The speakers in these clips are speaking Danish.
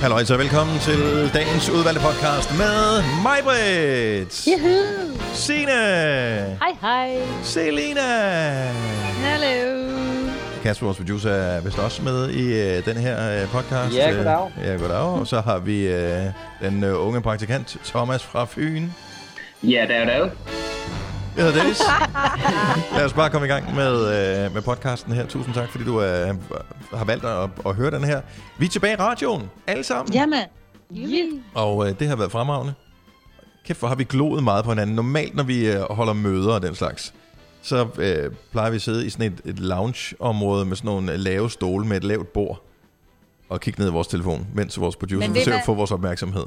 Halløj, så velkommen til dagens udvalgte podcast med mig, Britt, Juhu. Signe, Hej, hej. Selina. Hallo. Kasper, vores producer, er vist også med i uh, den her uh, podcast. Ja, goddag. Uh, ja, goddag. Og så har vi uh, den uh, unge praktikant, Thomas fra Fyn. Ja, der er der. Jeg hedder Dennis. Lad os bare komme i gang med, uh, med podcasten her. Tusind tak, fordi du uh, har valgt at, at høre den her. Vi er tilbage i radioen, alle sammen. Jamen. Yeah. Og øh, det har været fremragende. Kæft, hvor har vi gloet meget på hinanden. Normalt, når vi øh, holder møder og den slags, så øh, plejer vi at sidde i sådan et, et lounge-område med sådan nogle øh, lave stole med et lavt bord og kigge ned i vores telefon, mens vores producer forsøger at få vores opmærksomhed.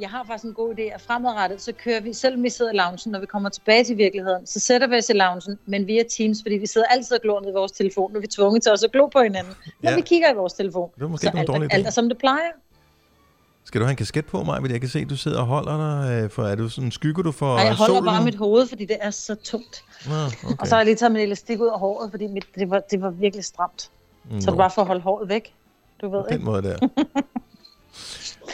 Jeg har faktisk en god idé, at fremadrettet, så kører vi, selvom vi sidder i loungen, når vi kommer tilbage til virkeligheden, så sætter vi os i loungen, men via Teams, fordi vi sidder altid og glor ned i vores telefon, nu er vi tvunget til også at glo på hinanden, når Ja. vi kigger i vores telefon. Det var måske så ikke alt, dårlig er- alt er som det plejer. Skal du have en kasket på mig? Jeg kan se, at du sidder og holder dig. Øh, for, er du sådan, skygger du for Og jeg holder solen? bare mit hoved, fordi det er så tungt. Nå, okay. Og så har jeg lige taget min elastik ud af håret, fordi mit, det, var, det var virkelig stramt. Mm, Så er det bare for at holde håret væk. Du ved på den ikke? måde der.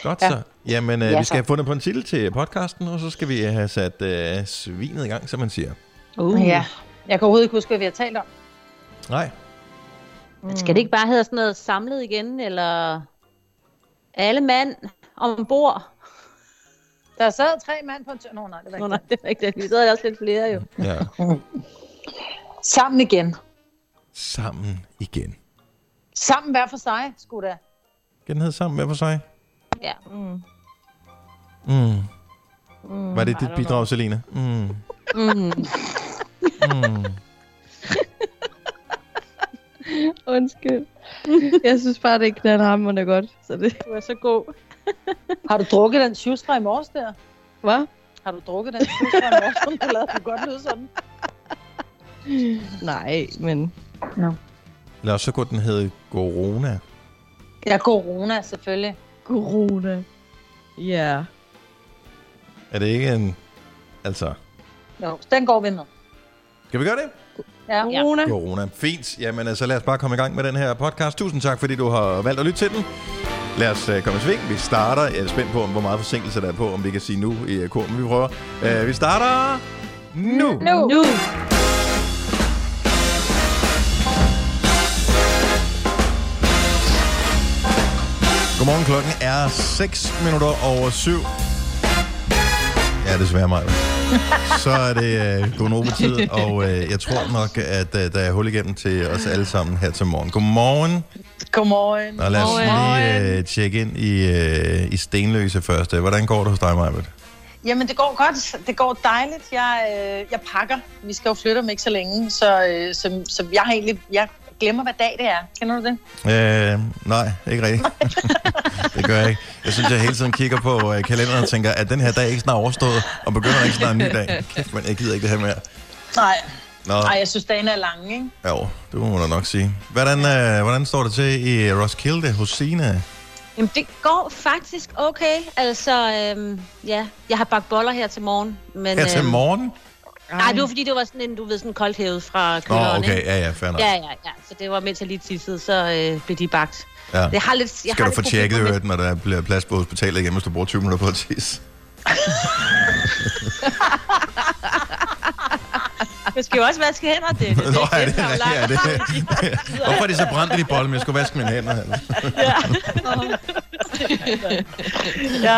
Godt Ja. så. Jamen, øh, Ja, vi skal så. have fundet på en titel til podcasten, og så skal vi have sat øh, svinet i gang, som man siger. Uh. Ja. Jeg kan overhovedet ikke huske, hvad vi har talt om. Nej, Men skal det ikke bare hedde sådan noget samlet igen, eller alle mand ombord? Der sad tre mand på en tør. Nå, nej, det var Nå, ikke nej, det er ikke det. Vi sidder også lidt flere jo. ja. Sammen igen. Sammen igen. Sammen hver for sig, skulle da. Skal den hedde sammen med for sig? Ja. Mm. Mm, Var det dit bidrag, Selina? Mm. know. Mm. Mm. Undskyld. Jeg synes bare, det er knaldhammerende godt. Så det var så god. Har du drukket den sjustra i morges der? Hvad? Har du drukket den sjustra i morges, som du lavede det godt lyde sådan? Nej, men... Lad os så gå, den hedde Corona. Ja, corona selvfølgelig. Corona. Ja. Er det ikke en... Altså... Jo, den går vi med. Skal vi gøre det? Ja. Corona. Corona. Fint. Jamen, altså lad os bare komme i gang med den her podcast. Tusind tak, fordi du har valgt at lytte til den. Lad os uh, komme i sving. Vi starter. Jeg er spændt på, om hvor meget forsinkelse der er på, om vi kan sige nu i uh, kor, men vi prøver. Uh, vi starter nu. Nu. Nu. Godmorgen, klokken er 6 minutter over 7. Ja, desværre mig. Så er det uh, Gonova-tid, og uh, jeg tror nok, at uh, der er hul igennem til os alle sammen her til morgen. Godmorgen, Godmorgen. og lad os lige uh, tjekke ind i, uh, i Stenløse først. Hvordan går det hos dig, Majbert? Jamen, det går godt. Det går dejligt. Jeg, øh, jeg pakker. Vi skal jo flytte om ikke så længe, så, øh, så, så jeg har egentlig... Jeg glemmer, hvad dag det er. Kender du det? Uh, nej, ikke rigtigt. det gør jeg ikke. Jeg synes, jeg hele tiden kigger på uh, kalenderen og tænker, at den her dag ikke snart overstået, og begynder ikke snart en ny dag. Kæft, men jeg gider ikke det her mere. Nej. Nå. Nej, jeg synes, dagen er lang, ikke? Jo, det må man da nok sige. Hvordan, øh, hvordan står det til i Roskilde hos Signe? Jamen, det går faktisk okay. Altså, øhm, ja, jeg har bagt boller her til morgen. Men, Her til øhm, morgen? Nej, det var fordi, det var sådan en, du ved, sådan koldt hævet fra Nå, køleren, okay, ikke? ja, ja, fair nok. Ja, ja, ja. Så det var mens jeg lige tissede, så øh, blev de bagt. Ja. Jeg har lidt, jeg Skal har du få tjekket, problemer hørt, når der bliver plads på hospitalet igen, hvis du bruger 20 minutter på at tisse? med- Jeg skal jo også vaske hænder, det. det, Nå, er det, ja, det, tid. Hvorfor er de så brændt i de bolle, men jeg skulle vaske mine hænder? Altså. Ja,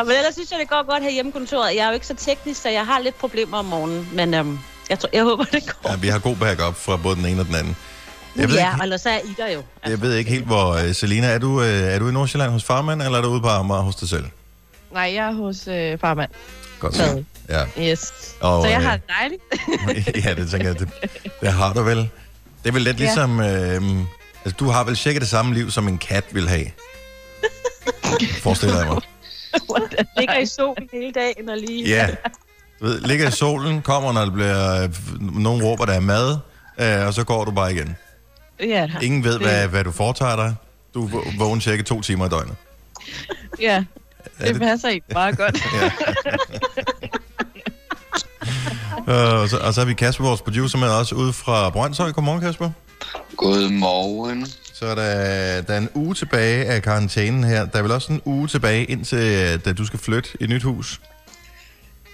men ellers synes jeg, det går godt her hjemme kontoret. Jeg er jo ikke så teknisk, så jeg har lidt problemer om morgenen. Men øhm, jeg, tror, jeg håber, det går. Ja, vi har god backup fra både den ene og den anden. Jeg ved, ja, ikke, så er I der jo. jeg ved ikke helt, hvor... Uh, Selina, er du, uh, er du i Nordsjælland hos farmand, eller er du ude på Amager hos dig selv? Nej, jeg er hos øh, farmand. Godt Så. så. Ja. Yes. Og, så jeg øh, har det dejligt. ja, det tænker jeg, det, det har du vel. Det er vel lidt Ja. ligesom... Øh, altså, du har vel cirka det samme liv, som en kat vil have. Forestiller jeg mig. Ligger i solen hele dagen og lige... Ja. Du ved, ligger i solen, kommer, når der bliver... Øh, nogen råber, der er mad, øh, og så går du bare igen. ja, Ingen ved, Det- hvad, hvad du foretager dig. Du er vå- vågen cirka to timer i døgnet. ja. Det det- passer ikke meget godt. Ja. Øh, og, så, og så har vi Kasper, vores producer, med os ude fra Brøndshøj. Godmorgen, Kasper. Godmorgen. Så er der, der er en uge tilbage af karantænen her. Der er vel også en uge tilbage, indtil da du skal flytte i et nyt hus.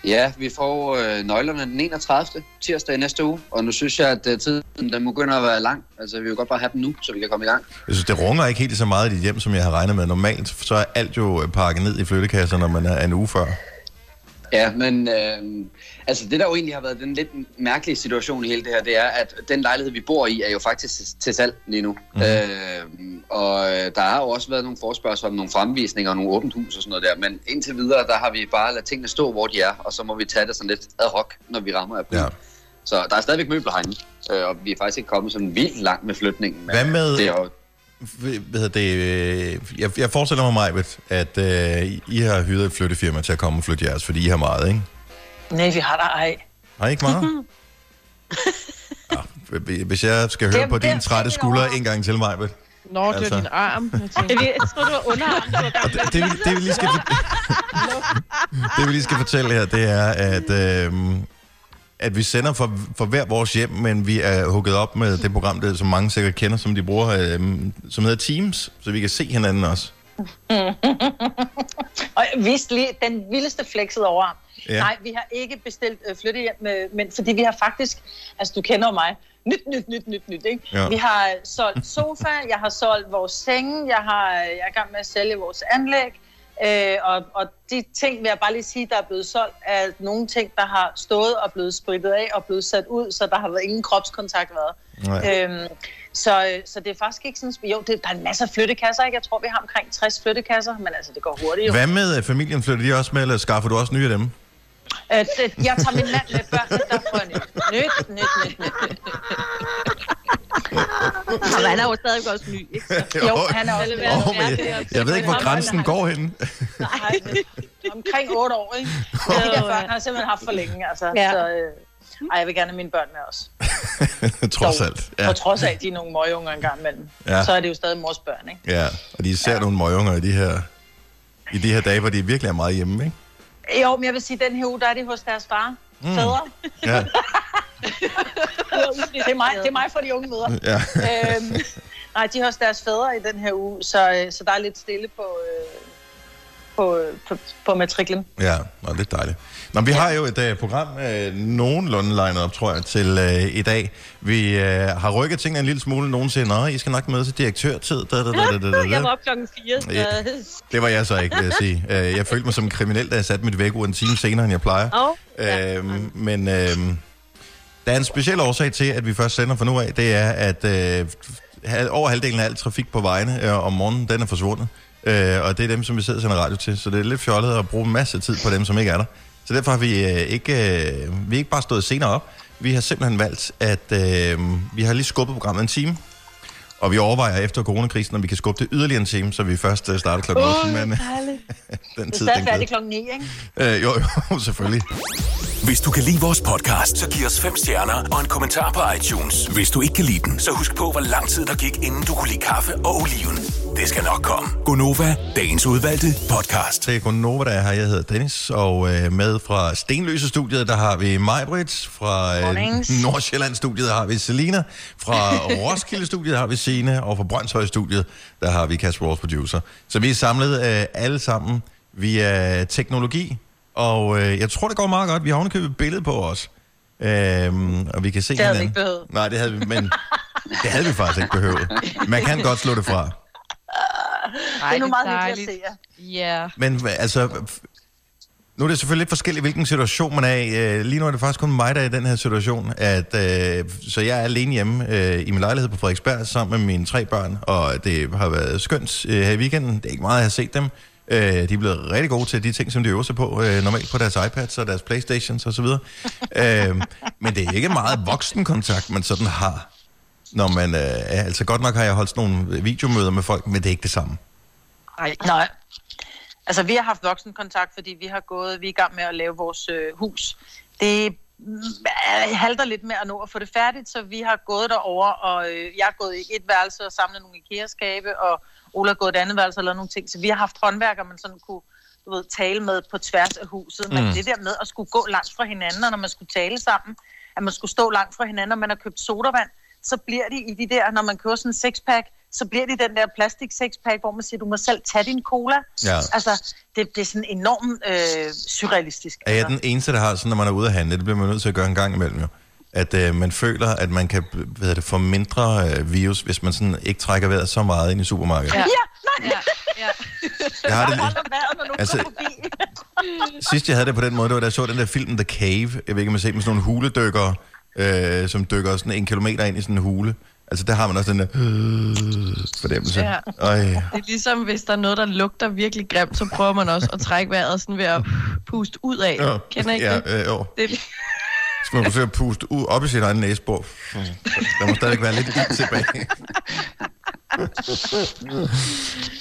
Ja, vi får øh, nøglerne den 31. tirsdag i næste uge, og nu synes jeg, at øh, tiden den begynder at være lang. Altså, vi vil godt bare have den nu, så vi kan komme i gang. Jeg synes, det runger ikke helt så meget i dit hjem, som jeg har regnet med. Normalt så er alt jo pakket ned i flyttekasser, når man er en uge før. Ja, men øh, altså det der jo egentlig har været den lidt mærkelige situation i hele det her, det er, at den lejlighed, vi bor i, er jo faktisk til salg lige nu. Mm. Øh, og der har jo også været nogle forspørgsler om nogle fremvisninger og nogle åbent hus og sådan noget der, men indtil videre, der har vi bare ladet tingene stå, hvor de er, og så må vi tage det sådan lidt ad hoc, når vi rammer af ja. Så der er stadigvæk møbler herinde, øh, og vi er faktisk ikke kommet sådan vildt langt med flytningen. Hvad med... Det er jo, hvad det, øh, jeg, jeg forestiller mig, Majbet, at øh, I har hyret et flyttefirma til at komme og flytte jeres, fordi I har meget, ikke? Nej, vi har der ej. Har I ikke meget? ja, hvis jeg skal høre det, på din trætte skulder en gang til, Majbet. Nå, det altså. er din arm. Jeg, jeg tror, det var underarm. Det, det, det, det, vi lige skal, det, vi lige skal fortælle her, det er, at... Øh, at vi sender for, for hver vores hjem, men vi er hugget op med det program, der, som mange sikkert kender, som de bruger, øh, som hedder Teams, så vi kan se hinanden også. og vidste lige den vildeste flexet over. Ja. Nej, vi har ikke bestilt øh, flyttehjem, med, men fordi vi har faktisk, altså du kender mig, nyt, nyt, nyt, nyt, nyt, ikke? Ja. Vi har solgt sofa, jeg har solgt vores senge, jeg, har, jeg er i gang med at sælge vores anlæg, Øh, og, og de ting vil jeg bare lige sige, der er blevet solgt, er nogle ting, der har stået og blevet spritet af og blevet sat ud, så der har været ingen kropskontakt været. Øhm, så, så det er faktisk ikke sådan... Jo, det, der er en masse flyttekasser, ikke? Jeg tror, vi har omkring 60 flyttekasser, men altså, det går hurtigt jo. Hvad med øh, familien? Flytter de også med, eller skaffer du også nye af dem? Øh, det, jeg tager min mand med børnene, der får nyt. Nyt, nyt, nyt, nyt, nyt. Og han er jo stadig også ny, ikke? Så. Jo, han er også oh, jeg, jeg ved ikke, hvor grænsen går hen. Nej, omkring 8 år, ikke? Og de der børn har simpelthen haft for længe, altså. Ja. Så, øh, ej, jeg vil gerne have mine børn med os. trods alt. Ja. Og trods af, at de er nogle møgunger engang imellem, ja. så er det jo stadig mors børn, ikke? Ja, og de ser ja. nogle møgunger i de her i de her dage, hvor de virkelig er meget hjemme, ikke? Jo, men jeg vil sige, den her uge, der er de hos deres far. Mm. Fædre. Ja. Det, er mig, det er mig for de unge møder. Ja. øhm, nej, de har også deres fædre i den her uge, så, øh, så der er lidt stille på, øh, på, på, på matriklen. Ja, og lidt dejligt. Nå, vi ja. har jo et uh, program uh, nogenlunde legnet op, tror jeg, til uh, i dag. Vi uh, har rykket tingene en lille smule. Nogen siger, I skal nok møde til direktørtid. Da, da, da, da, da, da. Jeg var op klokken 4. Så... Ja, det var jeg så ikke, vil jeg sige. Uh, jeg følte mig som en kriminel, da jeg satte mit væk en time senere, end jeg plejer. Oh, ja. uh, men... Uh, der er en speciel årsag til, at vi først sender for nu af. Det er, at øh, over halvdelen af al trafik på vejene øh, om morgenen, den er forsvundet. Øh, og det er dem, som vi sidder og sender radio til. Så det er lidt fjollet at bruge en masse tid på dem, som ikke er der. Så derfor har vi øh, ikke, øh, vi ikke bare stået senere op. Vi har simpelthen valgt, at øh, vi har lige skubbet programmet en time. Og vi overvejer efter coronakrisen, om vi kan skubbe det yderligere en time, så vi først uh, starter klokken 8. Uh, men den tid, det er færdig klokken 9, ikke? Øh, jo, jo, selvfølgelig. Hvis du kan lide vores podcast, så giv os fem stjerner og en kommentar på iTunes. Hvis du ikke kan lide den, så husk på, hvor lang tid der gik, inden du kunne lide kaffe og oliven. Det skal nok komme. Gonova, dagens udvalgte podcast. Det er Gonova, der er her. Jeg hedder Dennis, og øh, med fra Stenløse studiet, der har vi Majbrit. Fra øh, Nordsjælland studiet har vi Selina. Fra Roskilde studiet har vi Signe. Og fra Brøndshøj studiet, der har vi Kasper, vores producer. Så vi er samlet øh, alle sammen via teknologi. Og øh, jeg tror, det går meget godt. Vi har ovenikøbet et billede på os. Øhm, og vi kan se det havde vi ikke behøvet. Nej, det havde vi, men det havde vi faktisk ikke behøvet. Man kan godt slå det fra. Ej, det er nu meget hyggeligt at se Ja. Yeah. Men altså, nu er det selvfølgelig lidt forskelligt, hvilken situation man er i. Øh, lige nu er det faktisk kun mig, der er i den her situation. At, øh, så jeg er alene hjemme øh, i min lejlighed på Frederiksberg sammen med mine tre børn, og det har været skønt øh, her i weekenden. Det er ikke meget, jeg har set dem. Øh, de er blevet rigtig gode til de ting, som de øver sig på, øh, normalt på deres iPads og deres Playstations osv. øh, men det er ikke meget voksenkontakt, man sådan har. Når man, øh, altså godt nok har jeg holdt sådan nogle videomøder med folk, men det er ikke det samme. Nej, nej. Altså, vi har haft voksenkontakt, fordi vi har gået, vi er i gang med at lave vores øh, hus. Det øh, halter lidt med at nå at få det færdigt, så vi har gået derover og øh, jeg har gået i et værelse og samlet nogle IKEA-skabe, og Ola har gået et andet værelse og lavet nogle ting. Så vi har haft håndværker, man sådan kunne du ved, tale med på tværs af huset. Men mm. det der med at skulle gå langt fra hinanden, og når man skulle tale sammen, at man skulle stå langt fra hinanden, og man har købt sodavand, så bliver de i de der, når man køber sådan en sexpack, så bliver det den der plastik sexpack, hvor man siger, du må selv tage din cola. Ja. Altså, det, det er sådan enormt øh, surrealistisk. Er jeg altså. den eneste, der har sådan, når man er ude at handle, det bliver man nødt til at gøre en gang imellem jo, at øh, man føler, at man kan hvad det, få mindre øh, virus, hvis man sådan ikke trækker vejret så meget ind i supermarkedet. Ja. Ja, nej, Ja, ja. Jeg har det, du Altså-. Sidst jeg havde det på den måde, det var da jeg så den der film The Cave. Jeg ved ikke, om I har set med sådan nogle huledykkere, øh, som dykker sådan en kilometer ind i sådan en hule. Altså der har man også den der øh, fornemmelse. Ja. Øj. Det er ligesom, hvis der er noget, der lugter virkelig grimt, så prøver man også at trække vejret sådan ved at puste ud af. Ja. Kender I ikke ja, det? øh, jo. det? Så man forsøger at puste ud, op i sit egen næsebor. Der må stadig være lidt ild tilbage.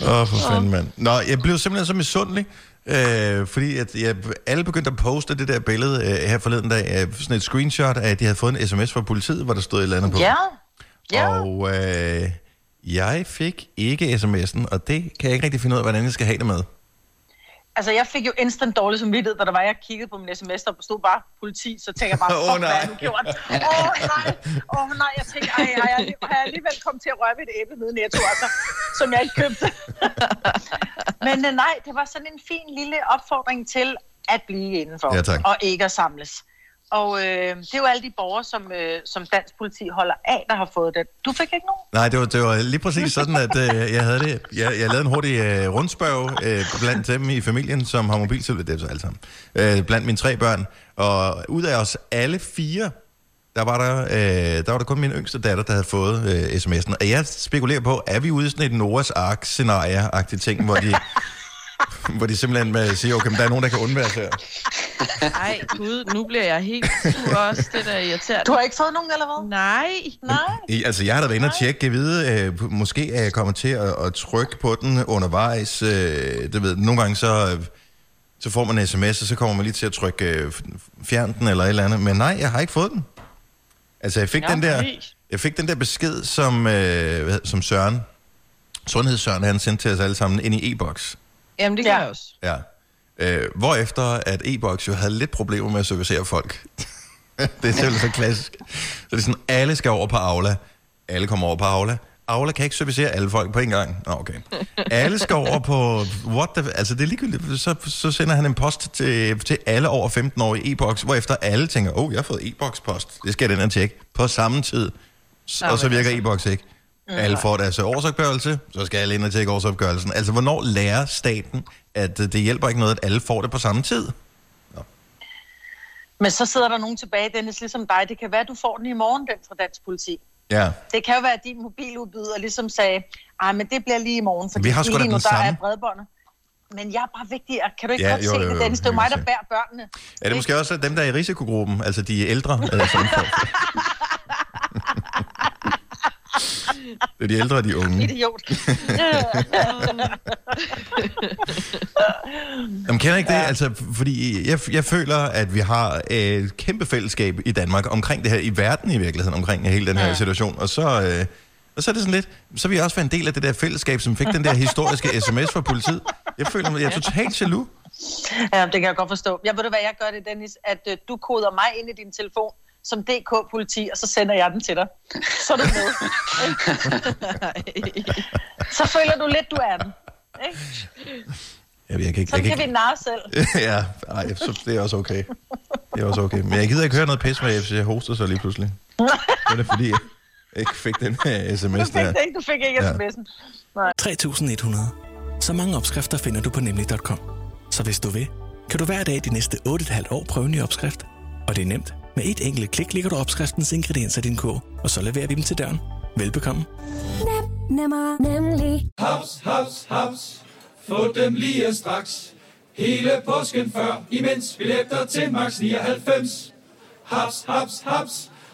Åh, oh, for fanden, mand. Nå, jeg blev simpelthen så misundelig, øh, fordi at jeg, alle begyndte at poste det der billede øh, her forleden dag, øh, sådan et screenshot af, at de havde fået en sms fra politiet, hvor der stod et eller andet på. Ja, ja. Og øh, jeg fik ikke sms'en, og det kan jeg ikke rigtig finde ud af, hvordan jeg skal have det med. Altså, jeg fik jo instant dårlig samvittighed, da der var, jeg kiggede på min sms, der stod bare politi, så tænker jeg bare, fuck, hvad nej. har du gjort? Åh, oh, nej. Åh, oh, nej. Jeg tænker, ej, har jeg, har jeg alligevel kommet til at røre ved et æble nede netto, altså, som jeg ikke købte. Men øh, nej, det var sådan en fin lille opfordring til at blive indenfor. Ja, tak. Og ikke at samles. Og øh, det er jo alle de borgere, som, øh, som dansk politi holder af, der har fået det. Du fik ikke nogen? Nej, det var, det var lige præcis sådan, at øh, jeg havde det. Jeg, jeg lavede en hurtig øh, rundspørg øh, blandt dem i familien, som har mobiltelefon, det er så alle sammen, øh, blandt mine tre børn. Og ud af os alle fire, der var der, øh, der var der kun min yngste datter, der havde fået øh, sms'en. Og jeg spekulerer på, er vi ude i sådan et Noras Ark-scenarie-agtigt ting, hvor de, hvor de simpelthen siger, okay, men der er nogen, der kan undvære sig her. Ej, gud, nu bliver jeg helt sur også. Det der er irriterende. Du har ikke fået nogen, eller hvad? Nej. Nej. I, altså, jeg har da været inde og tjekke, jeg ved, øh, måske er jeg kommet til at, at trykke på den undervejs. Øh, det ved, nogle gange så, øh, så får man en sms, og så kommer man lige til at trykke øh, fjern den eller et eller andet. Men nej, jeg har ikke fået den. Altså, jeg fik, Ja, den, der, jeg fik den der besked, som, øh, som Søren, Sundhedssøren, han sendte til os alle sammen ind i e-boks. Jamen, det gør Ja. jeg også. Ja. Øh, hvorefter at e-boks jo havde lidt problemer med at servicere folk. det er simpelthen så klassisk. Så det er sådan, alle skal over på Aula. Alle kommer over på Aula. Aula kan ikke servicere alle folk på en gang. Nå, okay. Alle skal over på... What the, altså, det er ligegyldigt. Så, så sender han en post til, til alle over 15 år i e-boks, hvorefter alle tænker, åh, oh, jeg har fået e-boks-post. Det skal jeg den og tjekke. På samme tid. Og så virker altså. e-boks ikke. Alle får deres årsopgørelse, så skal alle ind og tjekke årsopgørelsen. Altså, hvornår lærer staten, at øh, det hjælper ikke noget, at alle får det på samme tid? Men så sidder der nogen tilbage, Dennis, ligesom dig. Det kan være, at du får den i morgen, den fra dansk politi. Ja. Det kan jo være, at din mobiludbyder ligesom sagde, ej, men det bliver lige i morgen, fordi Vi har sgu lige nu, der samme. er bredbåndet. Men jeg er bare vigtig. Kan du ikke Ja, godt jo, se jo, det, jo, Dennis? Det er mig, der bærer børnene. Er det måske også dem, der er i risikogruppen, altså de ældre? Øh. det er de ældre og de unge. Idiot. Jamen, kender ikke det? Altså, fordi jeg, jeg føler, at vi har et kæmpe fællesskab i Danmark omkring det her, i verden i virkeligheden, omkring hele den her Ja. situation. Og så, øh, og så er det sådan lidt, så vil jeg også være en del af det der fællesskab, som fik den der historiske sms fra politiet. Jeg føler, jeg er totalt jaloux. ja, det kan jeg godt forstå. Jeg ved du hvad, jeg gør det, Dennis, at øh, du koder mig ind i din telefon som DK-politi, og så sender jeg den til dig. Så er du med. ikke? så føler du lidt, du er den. Ikke? Jeg, jeg kan ikke, Sådan jeg kan vi kan narre selv. ja, ej, så, det er også okay. Det er også okay. Men jeg gider ikke høre noget pis med, hvis jeg hoster så lige pludselig. Det er det, fordi jeg ikke fik den her sms Du fik der. det ikke, du fik ikke Ja. sms'en. 3.100. Så mange opskrifter finder du på nemlig.com. Så hvis du vil, kan du hver dag de næste 8,5 år prøve en ny opskrift. Og det er nemt. Med et enkelt klik ligger du opskriftens ingredienser i din kog, og så leverer vi dem til døren. Velbekomme. Nemmer, nemlig. Haps, haps, haps. Få dem lige straks. Hele påsken før, imens billetter til max 99. Haps, haps, haps.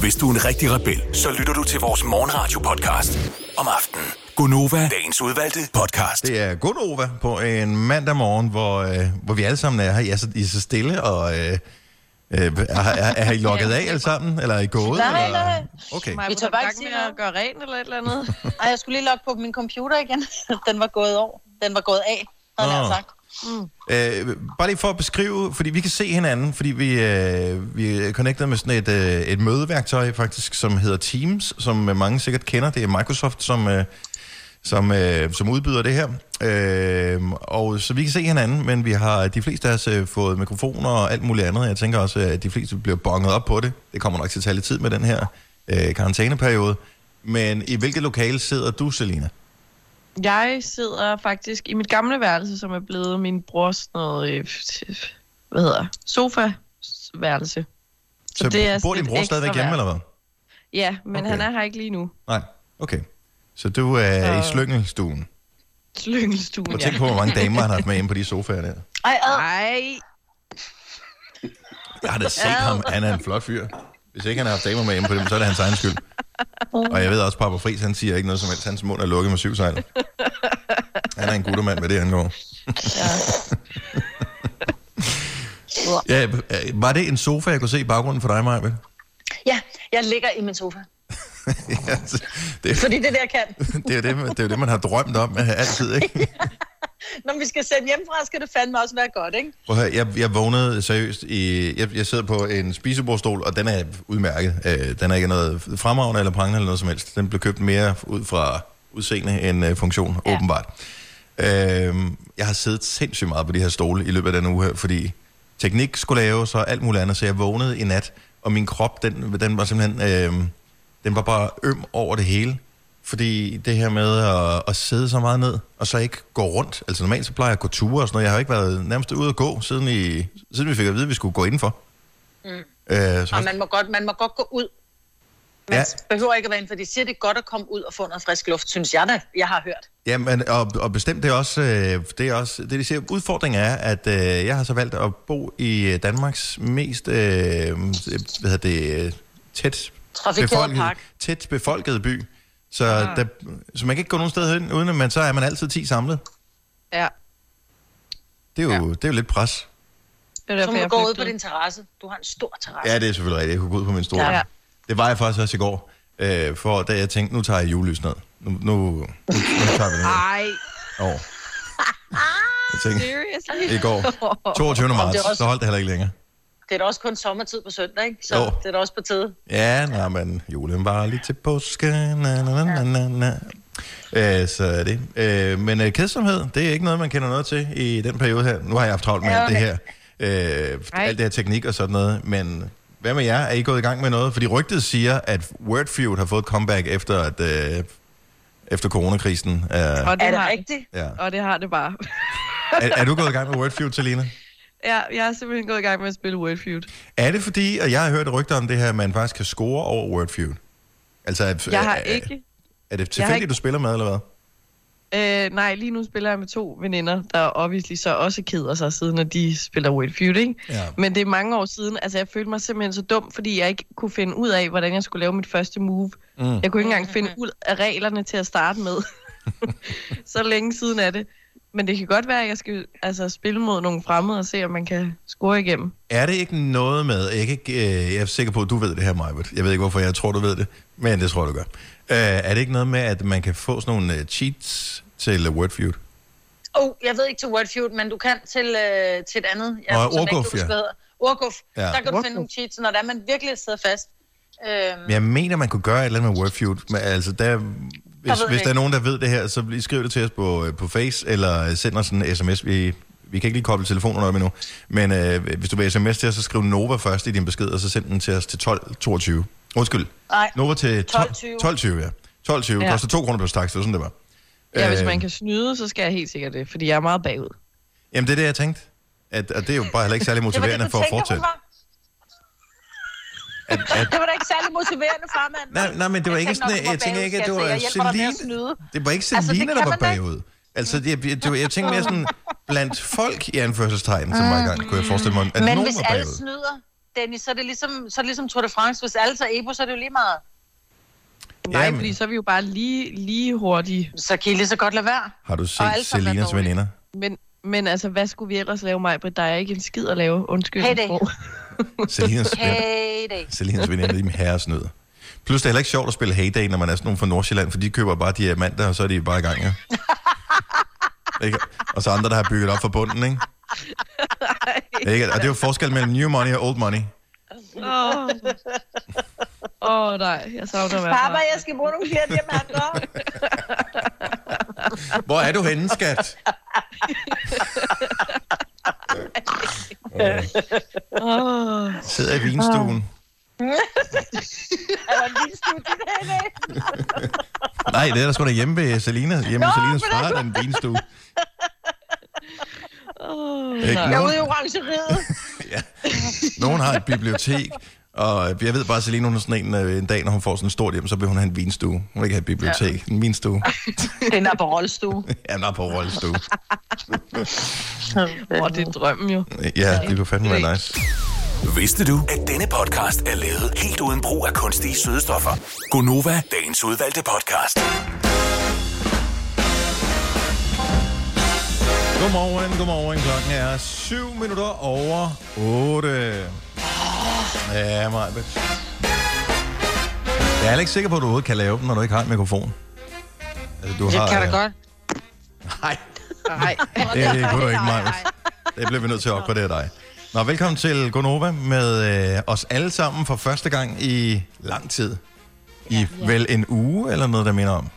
Hvis du er en rigtig rebel, så lytter du til vores morgenradio-podcast om aftenen. Gonova, dagens udvalgte podcast. Det er Gunova på en mandag morgen, hvor, øh, hvor vi alle sammen er her. I er så, I er så stille, og øh, øh, er, er, er I logget af alle sammen? Eller er I gået? Nej, eller? nej. Okay. Vi tør bare ikke sige at gøre rent eller et eller andet. Ej, jeg skulle lige logge på min computer igen. Den var gået over. Den var gået af, havde jeg Nå. Mm. Øh, bare lige for at beskrive, fordi vi kan se hinanden, fordi vi, øh, vi er connected med sådan et, øh, et mødeværktøj faktisk, som hedder Teams, som øh, mange sikkert kender. Det er Microsoft, som, øh, som, øh, som udbyder det her. Øh, og så vi kan se hinanden, men vi har de fleste af os øh, fået mikrofoner og alt muligt andet. Jeg tænker også, at de fleste bliver bonget op på det. Det kommer nok til at tage lidt tid med den her øh, karantæneperiode. Men i hvilket lokale sidder du, Selina? Jeg sidder faktisk i mit gamle værelse, som er blevet min brors noget, øh, hvad hedder, sofa-værelse. Så, det er bor din bror stadigvæk hjemme, eller hvad? Ja, men Okay. han er her ikke lige nu. Nej, okay. Så du er i Så- slyngelstuen. Slyngelstuen, Og tænk på, hvor mange damer han har haft med inde på de sofaer der. Ej. Nej. Jeg har da set ham. Han er en flot fyr. Hvis ikke han har haft damer med inde på dem, så er det hans egen skyld. Og jeg ved også, at Papa Friis, han siger ikke noget som helst. Hans mund er lukket med syv sejl. Han er en guttermand, hvad det angår. Ja, øh, var det en sofa, jeg kunne se i baggrunden for dig, Maja? Ja, jeg ligger i min sofa. ja, det, Fordi det er jeg kan. det, er det, man- det er jo det, man har drømt om altid, ikke? Når vi skal sende hjemmefra, skal det fandme også være godt, ikke? Prøv høre, jeg, jeg vågnede seriøst i... Jeg, jeg sidder på en spisebordstol, og den er udmærket. Øh, den er ikke noget fremragende eller prangende eller noget som helst. Den blev købt mere ud fra udseende end øh, funktion, ja. åbenbart. Øh, jeg har siddet sindssygt meget på de her stole i løbet af den uge her, fordi teknik skulle laves og alt muligt andet, så jeg vågnede i nat, og min krop, den, den var simpelthen... Øh, den var bare øm over det hele. Fordi det her med at, at sidde så meget ned, og så ikke gå rundt. Altså normalt så plejer jeg at gå ture og sådan noget. Jeg har ikke været nærmest ude at gå, siden, i, siden vi fik at vide, at vi skulle gå indenfor. Mm. Øh, så Og man må, godt, man må godt gå ud. Man Ja. behøver ikke at være inde, for de siger, det er godt at komme ud og få noget frisk luft, synes jeg da, jeg har hørt. Ja, men, og, og bestemt det er også, øh, det er også, det de siger, udfordringen er, at øh, jeg har så valgt at bo i øh, Danmarks mest, øh, hvad hedder det, øh, tæt Trafikeret befolket, park. tæt befolket by. Så, ah. der, så man kan ikke gå nogen sted hen, uden at man, så er man altid 10 samlet. Ja. Det er jo, ja. det er jo lidt pres. Det er Så må du gå ud på din terrasse. Du har en stor terrasse. Ja, det er selvfølgelig rigtigt. Jeg kunne gå ud på min store. Ja. Ja. Det var jeg faktisk også i går. Øh, for da jeg tænkte, nu tager jeg julelys ned. Nu, nu, nu, nu tager vi det ned. Ej, Over. Jeg tænkte, seriously? i går, 22. Det er marts, så holdt det heller ikke længere. Det er da også kun sommertid på søndag, ikke? Så Jo. det er da også på tide. Ja, nej, men julen var lige til påske. Na, na, na, na, na, na. Øh, så er det. Øh, men øh, kedsomhed, det er ikke noget, man kender noget til i den periode her. Nu har jeg haft travlt med Ja, alt det okay. her. Øh, Ej. alt det her teknik og sådan noget. Men hvad med jer? Er I gået i gang med noget? Fordi rygtet siger, at Wordfeud har fået et comeback efter, at, øh, efter coronakrisen. Øh, Og det, Er det har, rigtigt? ja. og det har det bare. er, er du gået i gang med Wordfeud, Selina? Ja, jeg er simpelthen gået i gang med at spille Wordfeud. Er det fordi, og jeg har hørt rygter om det her, at man faktisk kan score over Wordfeud? Altså, at- Jeg har er, ikke... Er det tilfældigt, ikke- du spiller med, eller hvad? Øh, nej, lige nu spiller jeg med to veninder, der obviously så også keder sig, siden at de spiller Wordfeud, ikke? Ja. Men det er mange år siden. Altså, jeg følte mig simpelthen så dum, fordi jeg ikke kunne finde ud af, hvordan jeg skulle lave mit første move. Mm. Jeg kunne ikke engang finde ud af reglerne til at starte med. så længe siden er det. Men det kan godt være, at jeg skal altså, spille mod nogle fremmede og se, om man kan score igennem. Er det ikke noget med, jeg, ikke, øh, jeg er sikker på, at du ved det her, Majbert. Jeg ved ikke, hvorfor jeg tror, du ved det, men det tror jeg, du gør. Øh, er det ikke noget med, at man kan få sådan nogle øh, cheats til uh, Wordfeud? Oh, jeg ved ikke til Wordfeud, men du kan til, øh, til et andet. Og jeg ikke Orguf, ja. Orguf. Ja. Der kan du Orguf. finde nogle cheats, når der er, man virkelig sidder fast. Øhm, Men jeg mener, man kunne gøre et eller andet med Wordfeud. Men, altså, der, hvis, hvis det der er nogen, der ved det her, så lige skriv det til os på, øh, på Face, eller send os en sms. Vi, vi kan ikke lige koble telefonen op endnu. Men øh, hvis du vil sms til os, så skriv Nova først i din besked, og så send den til os til 12.22. Undskyld. nej, Nova til 12.20. 12.20. 12.20, ja. 12.20 ja. Koster 2 kroner per stak, så sådan det var. Ja, hvis Øh, man kan snyde, så skal jeg helt sikkert det, fordi jeg er meget bagud. Jamen, det er det, jeg tænkte. At, at det er jo bare heller ikke særlig det var det, motiverende du for at tænker, hun var. At, at, Det var da ikke særlig motiverende, farmand. nej, nej, men det var Jeg ikke sådan, du jeg tænker ikke, at det var jeg Celine. Det var ikke Altså, det Selina, kan der var bagud. Altså, jeg, jeg, jeg, jeg tænkte mere sådan, blandt folk i anførselstegn, som var i gang, kunne jeg forestille mig, at Men nogen hvis var alle bagud. snyder, Dennis, så er, det ligesom, så er det ligesom Tour de France. Hvis alle tager Ebo, så er det jo lige meget. Nej, Jamen. fordi så er vi jo bare lige, lige hurtige. Så kan I lige så godt lade være. Har du set alle er Selinas dårlige. veninder? Men, men altså, hvad skulle vi ellers lave, mig? Der er ikke en skid at lave. Undskyld. Hey. Selinas, Hey. Selinas veninder, de er herresnød. Plus, det er heller ikke sjovt at spille Heyday, når man er sådan nogen fra Nordsjælland, for de køber bare diamanter, og så er de bare i gang, ja. ikke? Og så andre, der har bygget op for bunden, ikke? ikke? Og det er jo forskel mellem new money og old money. Åh, oh. oh, nej, jeg savner være Papa, jeg skal bruge nogle flere diamanter. Hvor er du henne, skat? Oh. Sidder i vinstuen. er der en lille studie i dag? Nej, det er der sgu da hjemme ved Selina. Hjemme ved Selinas far, den vinstue. Oh, Ikke? Jeg er ude i orangeriet. nogen har et bibliotek, og jeg ved bare, at Selina hun er sådan en, øh, en dag, når hun får sådan et stort hjem, så vil hun have en vinstue. Hun vil ikke have et bibliotek, en vinstue. Den er på rollestue. Ja, den er på rollestue. oh, det er drømmen jo. Ja, det kunne fandme være nice. Vidste du, at denne podcast er lavet helt uden brug af kunstige sødestoffer? Gonova, dagens udvalgte podcast. Godmorgen, godmorgen. Klokken er 7 minutter over 8. Ja, Majbet. Jeg er heller ikke sikker på, at du overhovedet kan lave den, når du ikke har en mikrofon. Altså, du Det har, kan da øh, godt. Nej, Nej. det, det kunne du ikke, Majbet. Det bliver vi nødt til at opgradere dig. Nå, velkommen til Gonova med øh, os alle sammen for første gang i lang tid. I vel en uge eller noget, der minder om.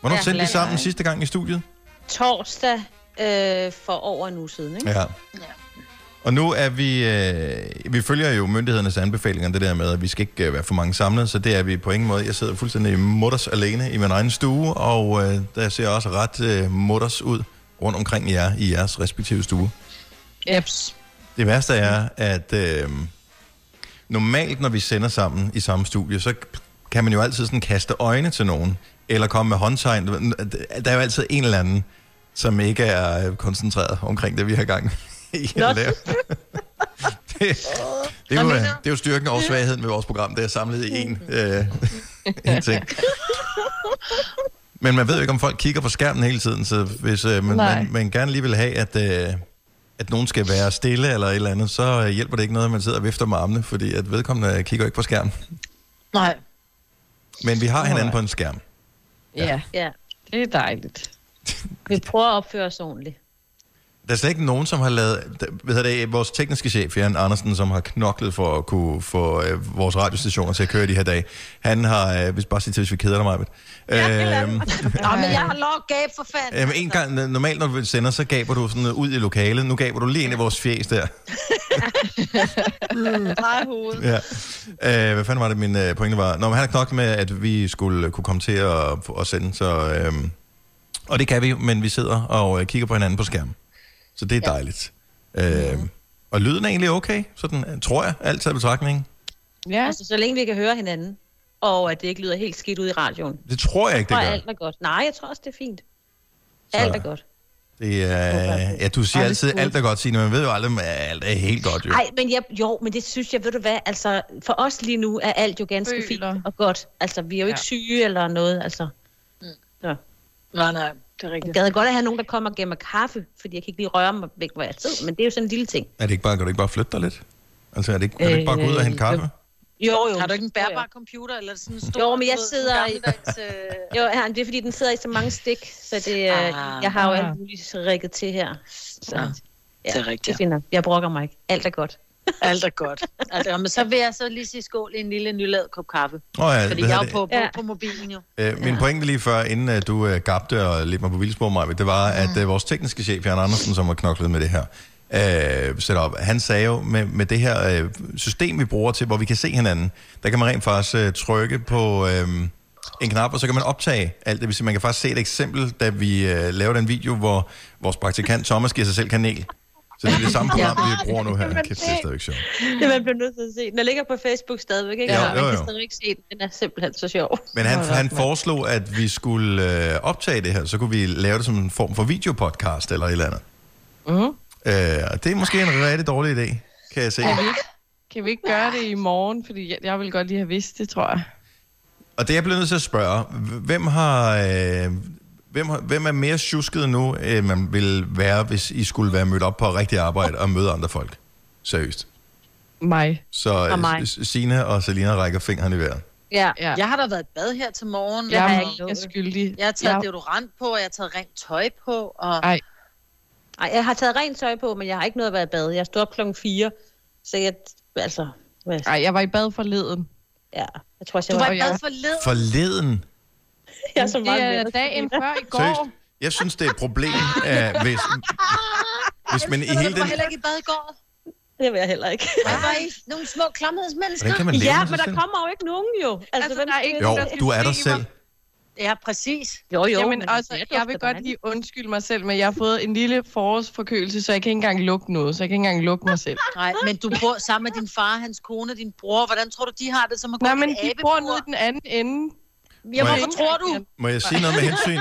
Hvornår Ja, sendte vi sammen sidste gang i studiet? Torsdag øh, for over en uge siden, ikke? Ja. Og nu er vi, øh, vi følger jo myndighedernes anbefalinger, det der med, at vi skal ikke øh, være for mange samlet, så det er vi på ingen måde. Jeg sidder fuldstændig mutters alene i min egen stue, og øh, der ser også ret øh, mutters ud rundt omkring jer i jeres respektive stue. Eps. Det værste er, at øh, normalt, når vi sender sammen i samme studie, så kan man jo altid sådan kaste øjne til nogen, eller komme med håndtegn. Der er jo altid en eller anden, som ikke er øh, koncentreret omkring det, vi har gang i at lave. det, det, er jo, øh, det er jo styrken og svagheden med vores program, det er samlet i en, øh, en ting. Men man ved jo ikke, om folk kigger på skærmen hele tiden, så hvis øh, man, Nej. man, man gerne lige vil have, at, øh, at nogen skal være stille eller et eller andet, så øh, hjælper det ikke noget, at man sidder og vifter med armene, fordi at vedkommende kigger ikke på skærmen. Nej. Men vi har hinanden på en skærm. Ja, Ja. det er dejligt. Vi prøver at opføre os ordentligt. Der er slet ikke nogen, som har lavet... der- hedder det, vores tekniske chef, Jan Andersen, som har knoklet for at kunne få øh, vores radiostationer til at køre de her dage. Han har... Øh, hvis bare sige til, hvis vi keder dig, Majbet. Øhm, Nå, men jeg har lov at gabe for fanden. øhm, en gang, normalt når du sender, så gaber du sådan ud i lokalet. Nu gaber du lige ind i vores fjes der. Drej hovedet. Ja. Øh, hvad fanden var det, min øh, pointe var? Nå, men han har knoklet med, at vi skulle kunne komme til at, at sende, så... Øh, og det kan vi men vi sidder og øh, kigger på hinanden på skærmen. Så det er dejligt. Øh, og lyden er egentlig okay, sådan tror jeg, alt taget i betragtning. Ja, Altså, så længe vi kan høre hinanden, og at det ikke lyder helt skidt ud i radioen. Det tror jeg ikke, Jeg det tror, gør. alt er godt. Nej, jeg tror også, det er fint. Så- Alt er godt. Det er, ja, du siger er altid, alt er godt, Signe, men man ved jo aldrig, om alt er helt godt, jo. Nej, men jeg, jo, men det synes jeg, ved du hvad, altså, for os lige nu er alt jo ganske Føler. fint og godt. Altså, vi er jo ikke Ja. syge eller noget, altså. Nej, nej, det er Jeg rigtigt. gad godt at have nogen, der kommer og giver mig kaffe, fordi jeg kan ikke lige røre mig væk, hvor jeg sidder, men det er jo sådan en lille ting. Er det ikke bare, kan du ikke bare flytte dig lidt? Altså, er det ikke, kan du ikke bare gå ud og hente Øh, kaffe? Jo, jo. Har du ikke en bærbar computer, eller sådan en stor... Jo, men jeg sidder i- øh, Jo, ja, det er fordi, den sidder i så mange stik, så det, ah, Ah. jeg har jo Ah. alt muligt rigget til her. Så, Ja, ja, det er rigtigt. Det finder. Jeg brokker mig ikke. Alt er godt. Alt er godt. Alt er godt. Men så vil jeg så lige sige skål i en lille nylavet kop kaffe. Åh oh, ja, Fordi jeg er jo på, på, Ja. på mobilen jo. Øh, min pointe lige før, inden uh, du uh, gabte og lidt mig på vildspor, mig, det var, at uh, vores tekniske chef, Jan Andersen, som har knoklet med det her uh, setup, han sagde jo, med, med det her uh, system, vi bruger til, hvor vi kan se hinanden, der kan man rent faktisk uh, trykke på uh, en knap, og så kan man optage alt det. vil sige, Man kan faktisk se et eksempel, da vi uh, lavede en video, hvor vores praktikant Thomas giver sig selv kanel. Så det er det samme program, vi bruger nu her. Kæft, det er stadigvæk sjovt. Det man bliver nødt til at se. Den ligger på Facebook stadigvæk, ikke? Ja, Ja, jo, man jo. kan stadigvæk ikke se den. Den er simpelthen så sjov. Men han, han foreslog, at vi skulle øh, optage det her, så kunne vi lave det som en form for videopodcast eller et eller andet. Mhm. Øh, det er måske en rigtig dårlig idé, kan jeg se. Kan vi, ikke, kan vi ikke gøre det i morgen? Fordi jeg, jeg vil godt lige have vidst det, tror jeg. Og det er jeg blevet nødt til at spørge, hvem har... Øh, hvem, hvem er mere tjusket nu, end man ville være, hvis I skulle være mødt op på rigtig arbejde og møde andre folk? Seriøst. Mig. Så Og mig. øh, Sine og Selina rækker fingeren i vejret. Ja. Ja. Jeg har da været i bad her til morgen. Jeg har er ikke skyldig. Jeg har taget Jeg- deodorant på, og jeg har taget rent tøj på. Og... Ej. Ej, jeg har taget rent tøj på, men jeg har ikke noget at være i bad. Jeg stod op klokken 4, så jeg, altså, hvad, Ej, jeg var i bad forleden. ja, jeg tror også, Du jeg var i jeg- bad forleden. Forleden. Jeg er så Det meget er med. dagen før i går. Seriøst. Jeg synes, det er et problem, at hvis, hvis man i hele var den... heller ikke i bad i går. Det vil jeg heller ikke. Jeg var i nogle små klamhedsmennesker. Ja, men der selv? kommer jo ikke nogen jo. Altså, Altså, der er ikke Jo, der du er der se selv. Ja, præcis. Jo, jo. Jamen, men også, det jeg vil godt lige undskylde mig selv, men jeg har fået en lille forårsforkølelse, så jeg kan ikke engang lugte noget, så jeg kan ikke engang lugte mig selv. Nej, men du bor sammen med din far, hans kone, din bror. Hvordan tror du, de har det som at gå Nej, men en de bor nede i den anden ende. Ja, Må hvorfor jeg- tror du? Må jeg sige noget med hensyn?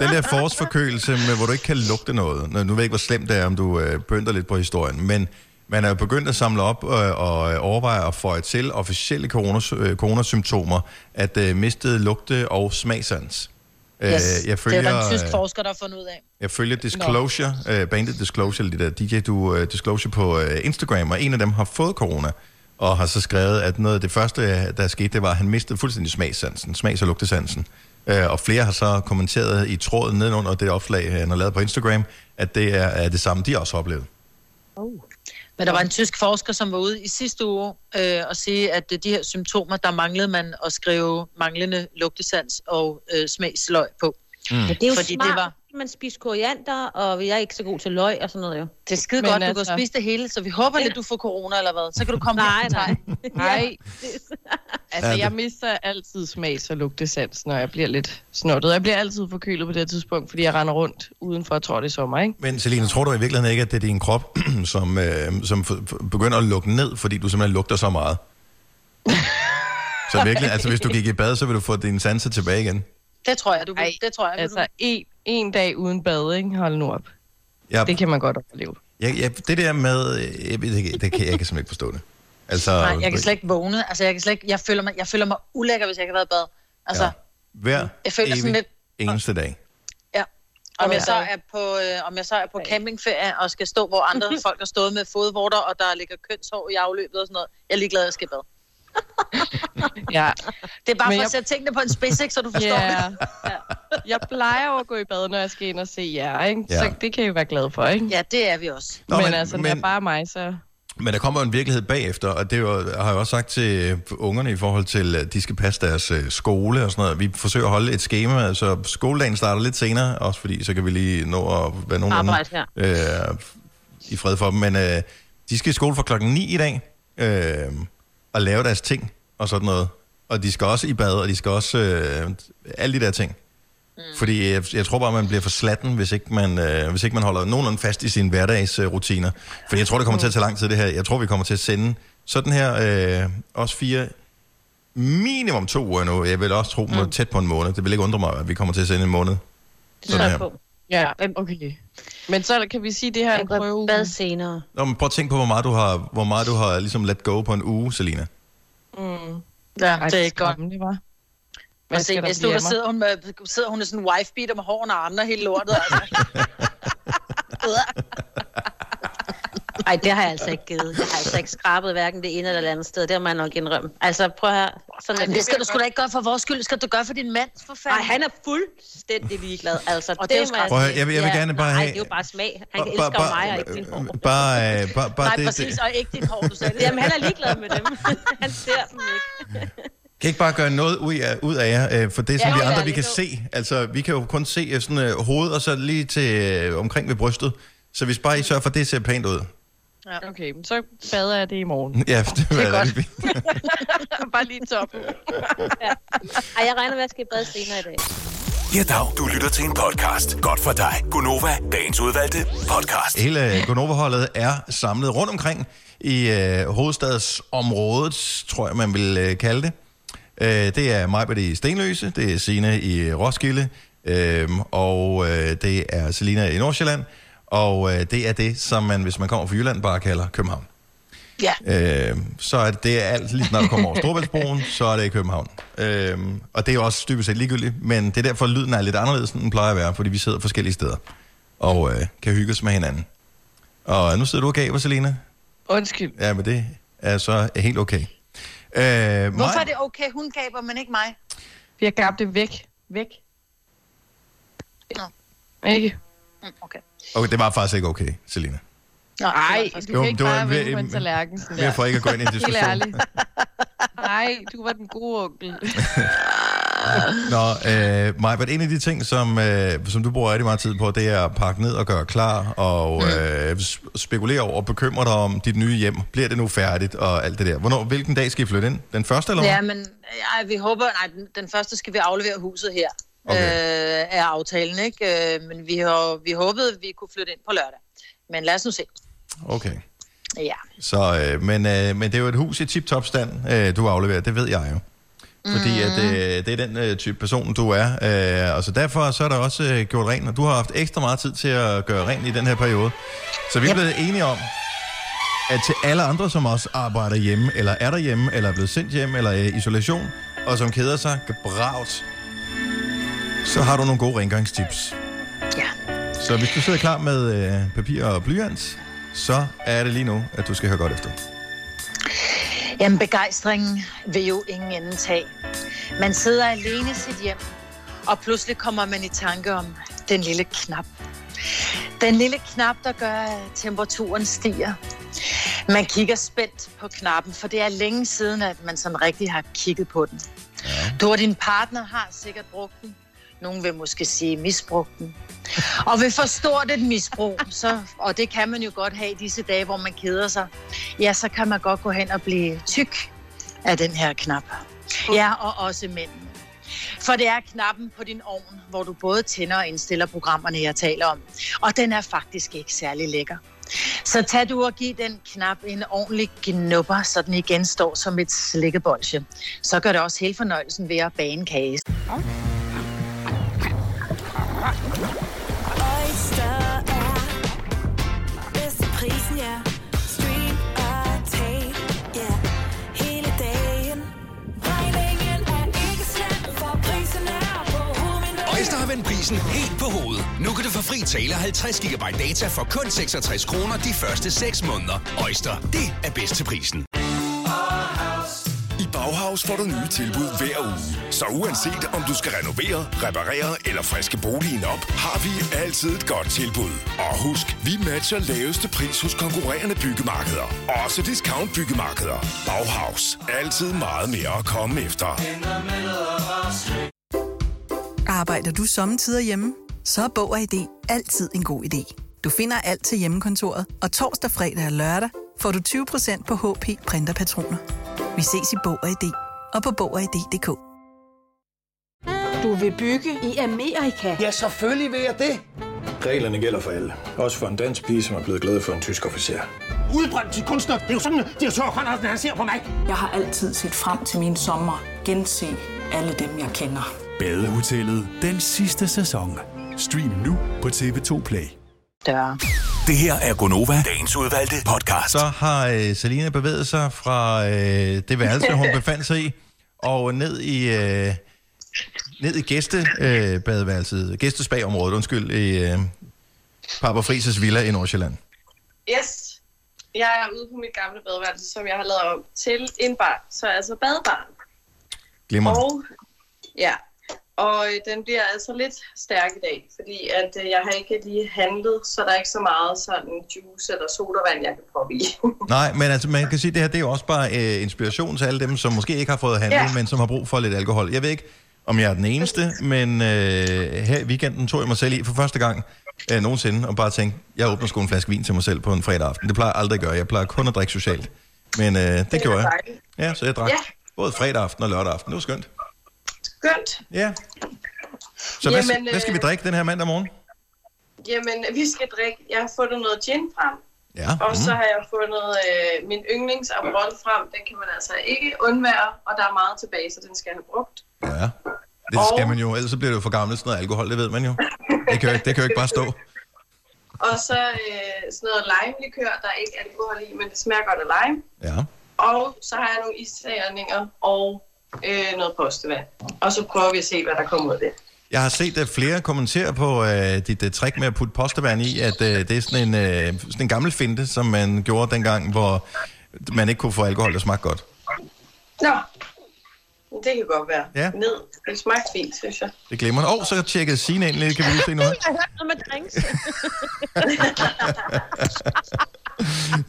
Den der forårsforkølelse, med, hvor du ikke kan lugte noget. Nu ved jeg ikke, hvor slemt det er, om du øh, pynter lidt på historien, men man er jo begyndt at samle op øh, og øh, overveje at få til officielle coronas, øh, coronasymptomer, at øh, mistede lugte- og smagsans. Øh, Yes, jeg det er der følger, en tysk øh, forsker, der har fundet ud af. Jeg følger Disclosure, øh, bandet Disclosure, eller det der DJ du, øh, Disclosure på øh, Instagram, og en af dem har fået corona, og har så skrevet, at noget af det første, der skete, det var, at han mistede fuldstændig smagssansen, smags- og lugtesansen. Øh, og flere har så kommenteret i tråden nedenunder det opslag, han har lavet på Instagram, at det er, er det samme, de også har oplevet. Men der var en tysk forsker, som var ude i sidste uge øh, og sige, at øh, de her symptomer, der manglede man at skrive manglende lugtesans og øh, smagsløg på. Mm. Men det er jo Fordi smart, det var- man spiser koriander, og jeg er ikke så god til løg og sådan noget jo. Det er skide Men godt, du altså- kan spise det hele, så vi håber lidt, du får corona eller hvad. Så kan du komme Nej, nej. Nej, altså jeg mister altid smags- og lugtesans, når jeg bliver lidt snottet. Jeg bliver altid forkølet på det her tidspunkt, fordi jeg render rundt udenfor, jeg tror det er sommer, ikke? Men Selina, tror du i virkeligheden ikke, at det er din krop, som, øh, som begynder at lukke ned, fordi du simpelthen lugter så meget? Så virkelig, altså hvis du gik i bad, så vil du få dine sanser tilbage igen. Det tror jeg, du vil. Ej, det tror jeg, Altså en, en dag uden bad, ikke? Hold nu op. Jeg, Det kan man godt opleve. jeg, jeg, det der med, øh, jeg, det, ikke, det kan, jeg kan simpelthen ikke forstå det. Altså. Nej, jeg kan slet ikke vågne. Altså, jeg, kan slet ikke, jeg, føler mig, jeg føler mig ulækker, hvis jeg ikke har været i bad. Altså, Ja. ja. Hver Jeg føler evig sådan lidt- eneste dag. ja. Om jeg, Ja. så er på, øh, om jeg så er på campingferie og skal stå, hvor andre folk har stået med fodvorter, og der ligger kønshår i afløbet og sådan noget. Jeg er ligeglad, at jeg skal i bad. Ja, Det er bare Men for at jeg- sætte tingene på en spids, ikke, så du forstår ja. det. Jeg plejer jo at gå i bad, når jeg skal ind og se jer, ikke? Ja. Så det kan I jo være glade for, ikke? Ja, det er vi også. Nå, men, men- altså, men- det er bare mig, så... Men der kommer jo en virkelighed bagefter, og det er jo, har jeg også sagt til øh, ungerne i forhold til, at de skal passe deres øh, skole og sådan noget. Vi forsøger at holde et schema, så skoledagen starter lidt senere, også fordi så kan vi lige nå at være nogenlunde Arbejde øh, i fred for dem. Men øh, de skal i skole fra klokken 9 i dag øh, og lave deres ting og sådan noget. Og de skal også i bad, og de skal også øh, alle de der ting. Mm. Fordi jeg, jeg tror bare, man bliver for slatten, hvis ikke man, øh, hvis ikke man holder nogenlunde fast i sine hverdagsrutiner. Fordi jeg tror, det kommer til at tage lang tid, det her. Jeg tror, vi kommer til at sende sådan her, øh, også fire, minimum to uger nu. Jeg vil også tro, mm. tæt på en måned. Det vil ikke undre mig, at vi kommer til at sende en måned. Det tror jeg på. Ja, okay. Men så kan vi sige, at det her er en prøve. bad senere. Nå, men prøv at tænke på, hvor meget du har, hvor meget du har ligesom let go på en uge, Selina. Mm. Ja, Ej, det er ikke godt. Det var. Og se, hvis du der sidder hun, med, sidder hun i sådan en wife-beater med hårene og og hele lortet. Altså. Ej, det har jeg altså ikke givet. Jeg har altså ikke skrabet hverken det ene eller det andet sted. Det har man nok indrømme. Altså, prøv her. Sådan Men det skal du sgu da ikke gøre for vores skyld. Det skal du gøre for din mand, for fanden. Nej, han er fuldstændig ligeglad. Altså, Og det er jo må jeg Prøv jeg vil- jeg vil gerne bare nej, have- det er jo bare smag. Han Bare- elsker mig og ikke din hår. Bare, øh, bare, bare Nej, det, præcis, det, og ikke dit hår, du sagde det. Jamen, han er ligeglad med dem. han ser dem ikke. kan ikke bare gøre noget ud af, ud af jer, øh, for det, som Ja, vi andre, vi kan se. Altså, vi kan jo kun se øh, sådan øh, hovedet, og så lige til øh, omkring ved brystet. Så hvis bare I sørger for, at det ser pænt ud. Ja. Okay, men så bader jeg det i morgen. Ja, det, det er godt. Bare lige toppen. ja. Ej, jeg regner med, at jeg skal i bad senere i dag. Ja, dag. Du lytter til en podcast. Godt for dig. Gunova, dagens udvalgte podcast. Hele Gonova-holdet er samlet rundt omkring i øh, hovedstadsområdet, tror jeg, man vil øh, kalde det. Øh, det er mig i Stenløse, det er Sine i Roskilde, øh, og øh, det er Selina i Nordsjælland, og øh, det er det, som man, hvis man kommer fra Jylland, bare kalder København. Ja. Øh, så er det, det er alt, lige når du kommer over Storbæltsbroen, så er det i København. Øh, og det er jo også dybest set ligegyldigt, men det er derfor, at lyden er lidt anderledes, end den plejer at være, fordi vi sidder forskellige steder og øh, kan hygge os med hinanden. Og nu sidder du og gaver, Selina. Undskyld. Ja, men det er så helt okay. Øh, Hvorfor er det okay, hun gaber, men ikke mig? Vi har gabt det væk. Væk. Nå. Ikke? Mm, Okay. Okay, det var faktisk ikke okay, Selina. Nej, du Jo, kan ikke det var bare en- vende på en en- tallerken. sådan der. for ikke at gå ind i en Helt diskussion. ærligt. Nej, du var den gode onkel. Nå, øh, Maja, en af de ting, som, øh, som du bruger rigtig meget tid på, det er at pakke ned og gøre klar, og øh, s- spekulere over og bekymre dig om dit nye hjem. Bliver det nu færdigt, og alt det der. Hvornår, hvilken dag skal I flytte ind? Den første, eller hvad? Ja, men ja, vi håber... Nej, den, den første skal vi aflevere huset her. Okay. Øh, af aftalen, ikke? Øh, men vi, har, vi håbede, at vi kunne flytte ind på lørdag. Men lad os nu se. Okay. Ja. Så, øh, men, øh, men det er jo et hus i tip-top stand, øh, du afleverer. Det ved jeg jo. Fordi at, øh, det er den øh, type person, du er. Øh, og så derfor så er der også øh, gjort rent, og du har haft ekstra meget tid til at gøre rent i den her periode. Så vi er blevet enige om, at til alle andre, som også arbejder hjemme, eller er derhjemme, eller er blevet sendt hjem, eller er i isolation, og som keder sig gebravt, så har du nogle gode rengøringstips. Ja. Så hvis du sidder klar med øh, papir og blyant, så er det lige nu, at du skal høre godt efter. Jamen, begejstringen vil jo ingen ende tage. Man sidder alene i sit hjem, og pludselig kommer man i tanke om den lille knap. Den lille knap, der gør, at temperaturen stiger. Man kigger spændt på knappen, for det er længe siden, at man sådan rigtig har kigget på den. Du og din partner har sikkert brugt den. Nogen vil måske sige misbrugt den. Og ved for stort et misbrug, så, og det kan man jo godt have i disse dage, hvor man keder sig, ja, så kan man godt gå hen og blive tyk af den her knap. Ja, og også mænd. For det er knappen på din ovn, hvor du både tænder og indstiller programmerne, jeg taler om. Og den er faktisk ikke særlig lækker. Så tag du og giv den knap en ordentlig gnubber, så den igen står som et slikkebolsje. Så gør det også hele fornøjelsen ved at bage kage. Oyster er bedst til prisen, ja. Stream og tag, ja. Hele dagen. Regningen er ikke slem, for prisen er på hovedet. Har vendt prisen helt på hovedet. Nu kan du få fri tale 50 GB data for kun 66 kroner de første 6 måneder. Øjster, det er bedst til prisen. Bauhaus får du nye tilbud hver uge. Så uanset om du skal renovere, reparere eller friske boligen op, har vi altid et godt tilbud. Og husk, vi matcher laveste pris hos konkurrerende byggemarkeder. Også discount byggemarkeder. Bauhaus. Altid meget mere at komme efter. Arbejder du sommetider hjemme? Så er Bog og ID altid en god idé. Du finder alt til hjemmekontoret, og torsdag, fredag og lørdag får du 20% på HP printerpatroner. Vi ses i Bog og ID og på Bog og ID.dk. Du vil bygge i Amerika? Ja, selvfølgelig vil jeg det. Reglerne gælder for alle. Også for en dansk pige, som er blevet glad for en tysk officer. Udbrændt til kunstner. Det er jo sådan, at de har tørt, han ser på mig. Jeg har altid set frem til min sommer. Gense alle dem, jeg kender. Badehotellet den sidste sæson. Stream nu på TV2 Play. Døre. Det her er Gonova, dagens udvalgte podcast. Så har øh, Selina bevæget sig fra øh, det værelse, hun befandt sig i, og ned i, øh, ned i gæstebadeværelset, øh, badeværelset, gæstespagområdet, undskyld, i øh, Papa Frises villa i Nordsjælland. Yes. Jeg er ude på mit gamle badeværelse, som jeg har lavet om til en bar. Så altså badebar. Glimmer. Og, ja. Og øh, den bliver altså lidt stærk i dag, fordi at øh, jeg har ikke lige handlet, så der er ikke så meget sådan juice eller sodavand, jeg kan proppe i. Nej, men altså, man kan sige, at det her det er jo også bare øh, inspiration til alle dem, som måske ikke har fået handlet, Ja. men som har brug for lidt alkohol. Jeg ved ikke, om jeg er den eneste, men øh, her i weekenden tog jeg mig selv i for første gang øh, nogensinde, og bare tænkte, jeg åbner sgu en flaske vin til mig selv på en fredag aften. Det plejer jeg aldrig at gøre. Jeg plejer kun at drikke socialt. Men øh, det, det gjorde jeg. Ja, så jeg drak Ja. både fredag aften og lørdag aften. Det var skønt. Skønt. Ja. Så hvad, Jamen, hvad skal vi øh, drikke den her mandag morgen? Jamen, vi skal drikke. Jeg har fundet noget gin frem. Ja. Og så har jeg fundet øh, min yndlings Aperol frem. Den kan man altså ikke undvære, og der er meget tilbage, så den skal jeg have brugt. Ja. Det skal man jo, ellers så bliver det jo for gammelt sådan noget alkohol, det ved man jo. Det kan jo, ikke- det kan jo ikke bare stå. Og så øh, sådan noget lime-likør, der er ikke alkohol i, men det smager godt af lime. Ja. Og så har jeg nogle isterninger og øh, noget postevand. Og så prøver vi at se, hvad der kommer ud af det. Jeg har set at flere kommentere på øh, dit uh, trick med at putte postevand i, at øh, det er sådan en, øh, sådan en gammel finte, som man gjorde dengang, hvor man ikke kunne få alkohol, der smagte godt. Nå, det kan godt være. Ja. Ned. Det smagte fint, synes jeg. Det glemmer man. Og så tjekkede Signe ind lidt, kan vi lige se her. Jeg har hørt noget med drinks.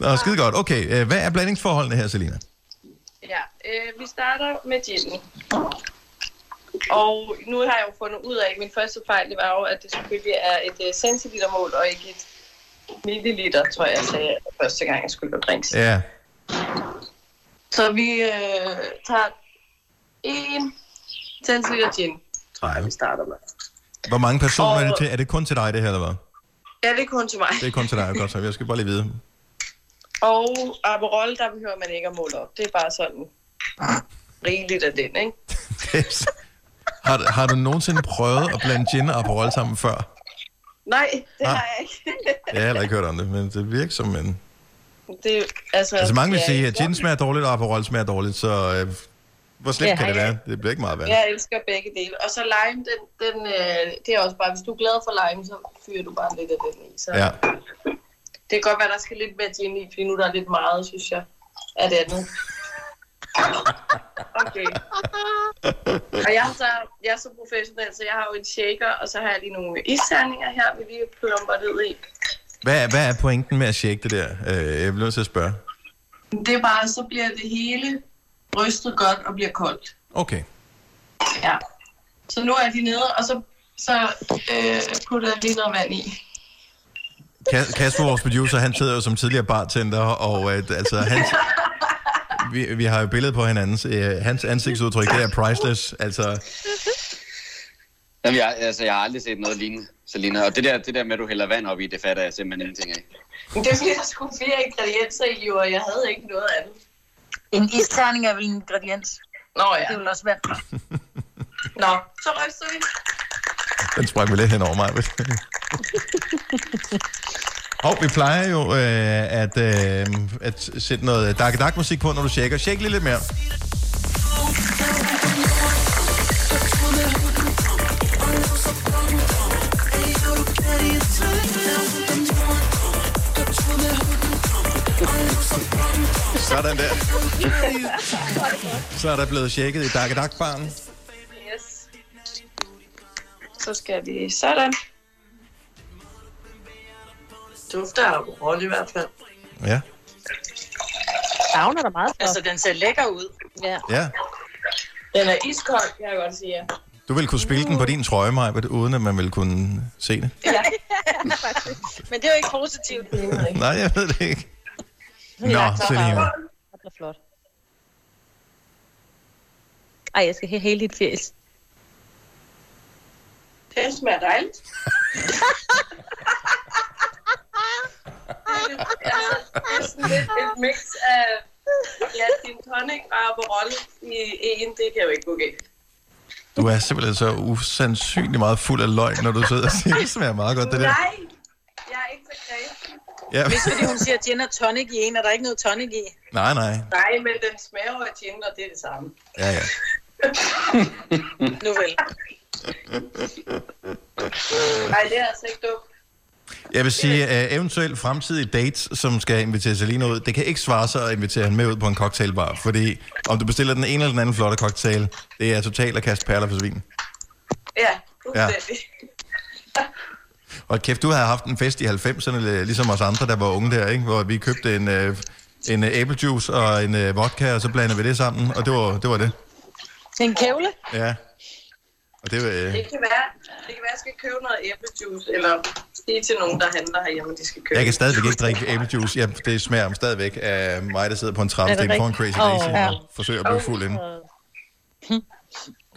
Nå, skide godt. Okay, hvad er blandingsforholdene her, Selina? Ja, øh, vi starter med ginen. Og nu har jeg jo fundet ud af, at min første fejl det var jo, at det selvfølgelig er et uh, centilitermål og ikke et milliliter, tror jeg, jeg sagde første gang, jeg skulle lave drinks. Ja. Så vi øh, tager en centiliter gin, tror jeg, vi starter med. Hvor mange personer Og- er det til? Er det kun til dig, det her, eller hvad? Ja, det er kun til mig. Det er kun til dig, godt så. Jeg skal bare lige vide. Og Aperol, der behøver man ikke at måle op. Det er bare sådan rigeligt af den, ikke? Har, har du nogensinde prøvet at blande gin og Aperol sammen før? Nej, det Nej. har jeg ikke. Jeg har heller ikke hørt om det, men det virker som en... det, altså, Altså mange vil ja, sige, at gin smager dårligt, og Aperol smager dårligt, så øh, hvor slemt Ja. kan det være? Det bliver ikke meget værd. Jeg elsker begge dele. Og så lime, den, den, øh, det er også bare, hvis du er glad for lime, så fyrer du bare lidt af den i. Så Ja. Det kan godt være, der skal lidt mere gin i, fordi nu der er lidt meget, synes jeg, af det andet. Okay. Og jeg, er så, jeg er så professionel, så jeg har jo en shaker, og så har jeg lige nogle isterninger her, vi lige plumper ned i. Hvad, er- hvad er pointen med at shake det der? Øh, jeg bliver nødt til at spørge. Det er bare, så bliver det hele rystet godt og bliver koldt. Okay. Ja. Så nu er de nede, og så, så øh, putter jeg lige noget vand i. Kas- Kasper, vores producer, han sidder jo som tidligere bartender, og øh, altså, hans, vi, vi har jo billedet på hinandens. Øh, hans ansigtsudtryk, det er priceless. Altså, Jamen, jeg, altså, jeg har aldrig set noget lignende, Selina. Og det der, det der med, at du hælder vand op i, det fatter jeg simpelthen ingenting af. Men det er fordi, der skulle flere ingredienser i, jo, og jeg havde ikke noget andet. En isterning er vel en ingrediens? Nå ja. Det er vel også vand. Nå, så ryster vi den sprang vi lidt hen over mig. Og vi plejer jo øh, at, øh, at sætte noget dark dark musik på, når du shaker. Shake lige lidt mere. Sådan der. Så er der blevet tjekket i dark dark barn så skal vi sådan. Dufter af rolle i hvert fald. Ja. Savner der meget Altså, den ser lækker ud. Ja. Ja. Den er iskold, kan jeg godt sige. ja. Du vil kunne spille den på din trøje, Maja, uden at man vil kunne se det. Ja, Men det er jo ikke positivt. Nej, jeg ved det ikke. Nå, Ja, Selina. Det er flot. Ej, jeg skal have hele dit fjes. Det smager dejligt. altså, det er sådan lidt et mix af ja, din tonic og Aperol i en. Det kan jo ikke gå galt. Du er simpelthen så usandsynlig meget fuld af løgn, når du sidder og siger, det smager meget godt, det der. Nej, jeg er ikke så kredsen. Ja. Hvis fordi hun siger gin og tonic i en, er der ikke noget tonic i. Nej, nej. Nej, men den smager jo af gin, og det er det samme. Ja, ja. Nu vel. Nej, det er altså ikke dumt. Jeg vil sige, at eventuelt fremtidige dates, som skal invitere Selina ud, det kan ikke svare sig at invitere hende med ud på en cocktailbar, fordi om du bestiller den ene eller den anden flotte cocktail, det er totalt at kaste perler for svin. Ja, fuldstændig. Og kæft, du havde haft en fest i 90'erne, ligesom os andre, der var unge der, ikke? hvor vi købte en, øh, en øh, æblejuice og en øh, vodka, og så blandede vi det sammen, og det var det. Var det. En kævle? Ja. Og det. Øh, Det kan være, det kan være, at jeg skal købe noget æblejuice, eller sige til nogen, der handler herhjemme, at de skal købe. jeg kan stadigvæk ikke drikke æblejuice. Ja, det smager stadigvæk af mig, der sidder på en Er trappestik det foran rigtigt? Crazy Daisy Åh, og ja. forsøger at blive fuld inden.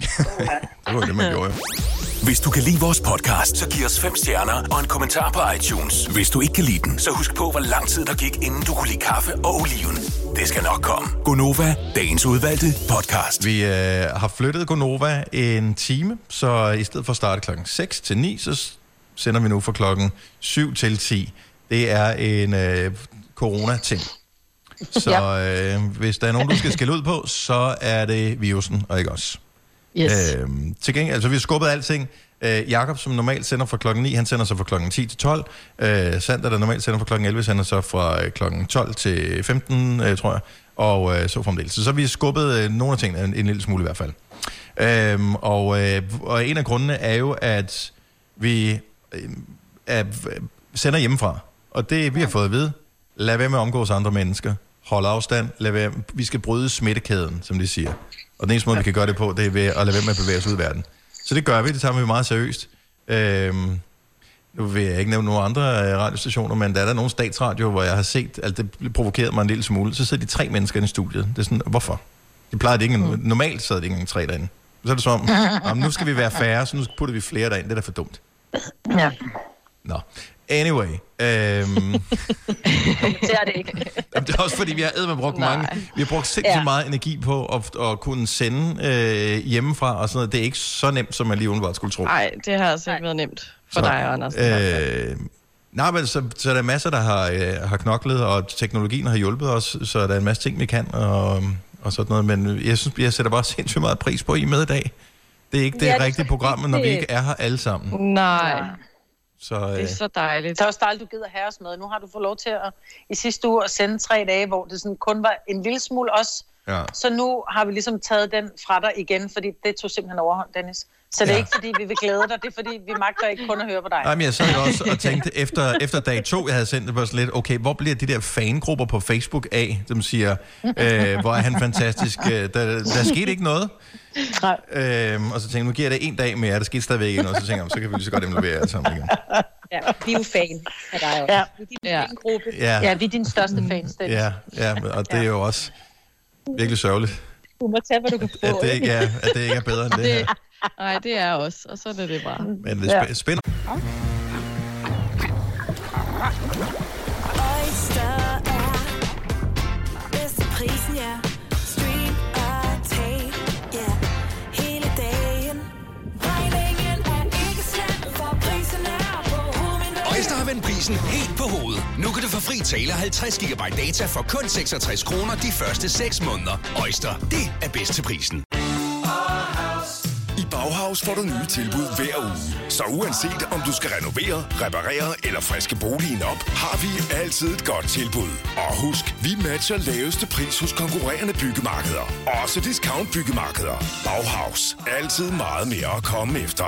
Det var det, man gjorde. jo. Hvis du kan lide vores podcast, så giv os fem stjerner og en kommentar på iTunes. Hvis du ikke kan lide den, så husk på, hvor lang tid der gik, inden du kunne lide kaffe og oliven. Det skal nok komme. Gonova, dagens udvalgte podcast. Vi øh, har flyttet Gonova en time, så i stedet for at starte klokken 6 til 9, så sender vi nu fra klokken 7 til 10. Det er en øh, corona-ting. Så øh, hvis der er nogen, du skal skille ud på, så er det virusen, og ikke os. Yes. Øhm, til gengæld, altså vi har skubbet alting. Øh, Jakob, som normalt sender fra klokken 9, han sender så fra klokken 10 til 12. Øh, Sander, der normalt sender fra klokken 11, sender så fra øh, klokken 12 til 15, øh, tror jeg. Og øh, så fremdeles. Så, så har vi skubbet øh, nogle af tingene en, en lille smule i hvert fald. Øhm, og, øh, og en af grundene er jo, at vi øh, er, sender hjemmefra. Og det, vi har fået at vide, lad være med at omgås andre mennesker. Hold afstand. Lad være, vi skal bryde smittekæden, som de siger. Og den eneste måde, vi kan gøre det på, det er ved at lade være med at bevæge os ud i verden. Så det gør vi, det tager vi meget seriøst. Øhm, nu vil jeg ikke nævne nogen andre øh, radiostationer, men der er der nogle statsradio, hvor jeg har set, at det provokerede mig en lille smule. Så sidder de tre mennesker i studiet. Det er sådan, hvorfor? De plejer det ikke, mm. normalt sidder de ikke engang tre derinde. Så er det som, om, nu skal vi være færre, så nu putter vi flere derind. Det er da for dumt. Ja. Nå. Anyway. Øhm, Det er det ikke. Jamen, det er også fordi, vi har med brugt mange, vi har brugt sindssygt Ja. meget energi på at, at kunne sende øh, hjemmefra og sådan noget. Det er ikke så nemt, som man lige umiddelbart skulle tro. Nej, det har altså ikke været nemt for Så, dig, Anders. Øh, nej, men så, så er der masser, der har, øh, har knoklet, og teknologien har hjulpet os, så der er en masse ting, vi kan, og, og sådan noget. Men jeg synes, jeg sætter bare sindssygt meget pris på, I er med i dag. Det er ikke det Ja, er rigtige program, når vi ikke er her alle sammen. Nej, Så, øh, det er så dejligt. Det er også dejligt, du gider have os med. Nu har du fået lov til at i sidste uge at sende tre dage, hvor det sådan kun var en lille smule os. Ja. Så nu har vi ligesom taget den fra dig igen, fordi det tog simpelthen overhånd, Dennis. Så det er Ja. ikke, fordi vi vil glæde dig, det er, fordi vi magter ikke kun at høre på dig. Nej, men jeg sad også og tænkte, efter, efter dag to, jeg havde sendt det på sådan lidt, okay, hvor bliver de der fangrupper på Facebook af, som siger, øh, hvor er han fantastisk, øh, der, der skete ikke noget. Nej. Øhm, og så tænkte jeg, nu giver jeg det en dag mere, der skete stadigvæk ikke noget, så tænker jeg, så kan vi lige så godt involvere alle sammen igen. Ja, vi er jo fan af dig også. Ja. Vi er din Ja. fangruppe. Ja. Ja, vi er din største fans, Dennis. Ja, ja, og det er jo også virkelig sørgeligt, Du må tage, hvad du kan få. at det ikke er, at det ikke er bedre end det her. Nej, det er os, og så er det det bare. Men det er spæ- spændende. Oyster er bedst til prisen, ja. Hovedet. Prisen helt på hovedet. Nu kan du få fri tale 50 GB data for kun 66 kroner de første 6 måneder. Øjster, det er bedst til prisen. I Bauhaus får du nye tilbud hver uge. Så uanset om du skal renovere, reparere eller friske boligen op, har vi altid et godt tilbud. Og husk, vi matcher laveste pris hos konkurrerende byggemarkeder. Også discount byggemarkeder. Bauhaus. Altid meget mere at komme efter.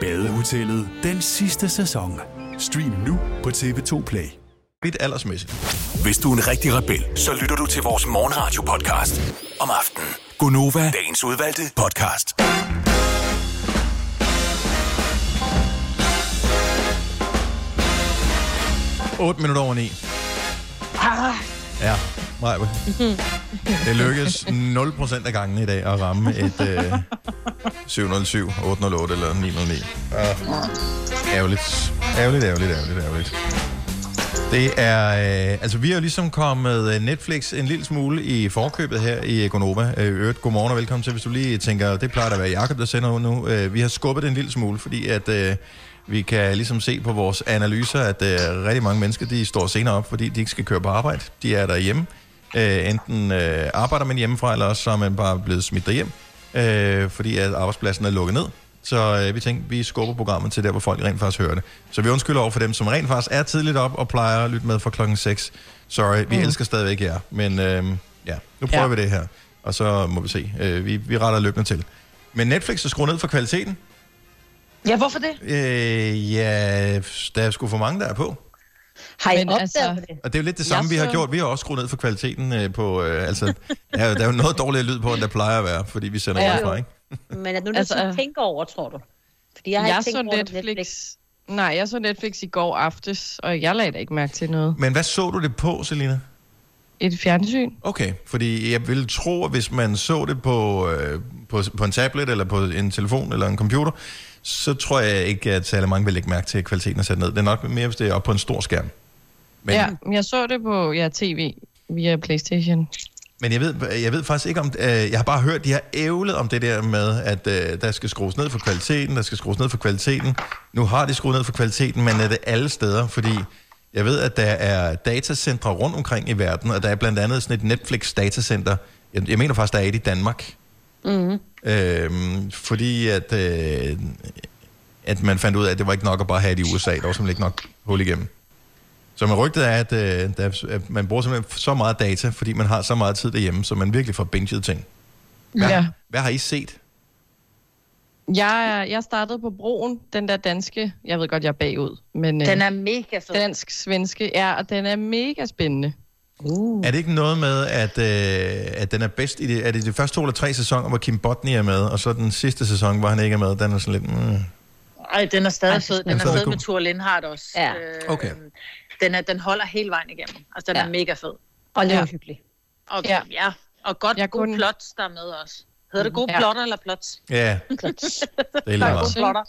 Badehotellet den sidste sæson. Stream nu på TV2 Play. Lidt aldersmæssigt. Hvis du er en rigtig rebel, så lytter du til vores morgenradio-podcast om aftenen. Gunova, dagens udvalgte podcast. 8 minutter over 9. Ah, Ja, nej. Det lykkedes 0% af gangen i dag at ramme et øh, 707, 808 eller 909. Uh, ærgerligt. Ærgerligt, ærgerligt, ærgerligt, ærgerligt. Det er, øh, altså vi har jo ligesom kommet øh, Netflix en lille smule i forkøbet her i Gonova. Øh, øvrigt, godmorgen og velkommen til, hvis du lige tænker, det plejer at være Jacob, der sender ud nu. Øh, vi har skubbet det en lille smule, fordi at øh, vi kan ligesom se på vores analyser, at øh, rigtig mange mennesker, de står senere op, fordi de ikke skal køre på arbejde. De er derhjemme. Øh, enten øh, arbejder man hjemmefra, eller også så er man bare blevet smidt derhjem, øh, fordi at arbejdspladsen er lukket ned. Så øh, vi tænkte, vi skubber programmet til der, hvor folk rent faktisk hører det. Så vi undskylder over for dem, som rent faktisk er tidligt op og plejer at lytte med fra klokken 6. Sorry, vi mm. elsker stadigvæk jer. Men øh, ja, nu prøver Ja. vi det her. Og så må vi se. Øh, vi, vi retter løbende til. Men Netflix er skruet ned for kvaliteten. Ja, hvorfor det? Øh, ja, der er sgu for mange, der er på. Har I Men opdaget altså- det? Og det er jo lidt det samme, vi har så- gjort. Vi har også skruet ned for kvaliteten øh, på... Øh, altså, der er, jo- der er jo noget dårligere lyd på, end der plejer at være, fordi vi sender Ja. ja. fra, ikke? Men er du nødt Altså, til at øh. tænke over, tror du? Fordi jeg har jeg ikke tænkt så over Netflix. Netflix. Nej, jeg så Netflix i går aftes, og jeg lagde da ikke mærke til noget. Men hvad så du det på, Selina? Et fjernsyn. Okay, fordi jeg vil tro, at hvis man så det på, øh, på, på en tablet, eller på en telefon, eller en computer, så tror jeg ikke, at særlig mange vil lægge mærke til, at kvaliteten er sat ned. Det er nok mere, hvis det er op på en stor skærm. Men, Ja, men jeg så det på ja, tv via Playstation. men jeg, ved, jeg ved faktisk ikke om... Øh, jeg har bare hørt, de har ævlet om det der med, at øh, der skal skrues ned for kvaliteten, der skal skrues ned for kvaliteten. Nu har de skruet ned for kvaliteten, men er det alle steder? Fordi jeg ved, at der er datacentre rundt omkring i verden, og der er blandt andet sådan et Netflix-datacenter. Jeg, jeg mener faktisk, der er et i Danmark. Mm-hmm. Øhm, fordi at, øh, at man fandt ud af, at det var ikke nok at bare have det i USA. Der var simpelthen ikke nok hul igennem. Så man rygtet er, at, øh, der, at man bruger simpelthen så meget data, fordi man har så meget tid derhjemme, så man virkelig får binget ting. Hvad, Ja. hvad har I set? Jeg, er- jeg startede på broen, den der danske. Jeg ved godt, jeg er bagud. Men, øh, Den er mega fed. Dansk-svenske, ja, og den er mega spændende. Uh. Er det ikke noget med, at, øh, at den er bedst i det, er det de første to eller tre sæsoner, hvor Kim Botny er med, og så den sidste sæson, hvor han ikke er med, den er sådan lidt... Mm. Ej, den er stadig fed. Den den er stadig fed god. med Thor Lindhardt også. Ja. Øh, Okay. Den, er, den holder hele vejen igennem. Altså, den Ja. er mega fed. Og det er Ja. hyggeligt. Og, Ja. ja. og godt, Jeg gode kunne- plots, der er med også. Hedder det gode Ja. plotter eller plots? Ja, det er lige meget. Gode plotter.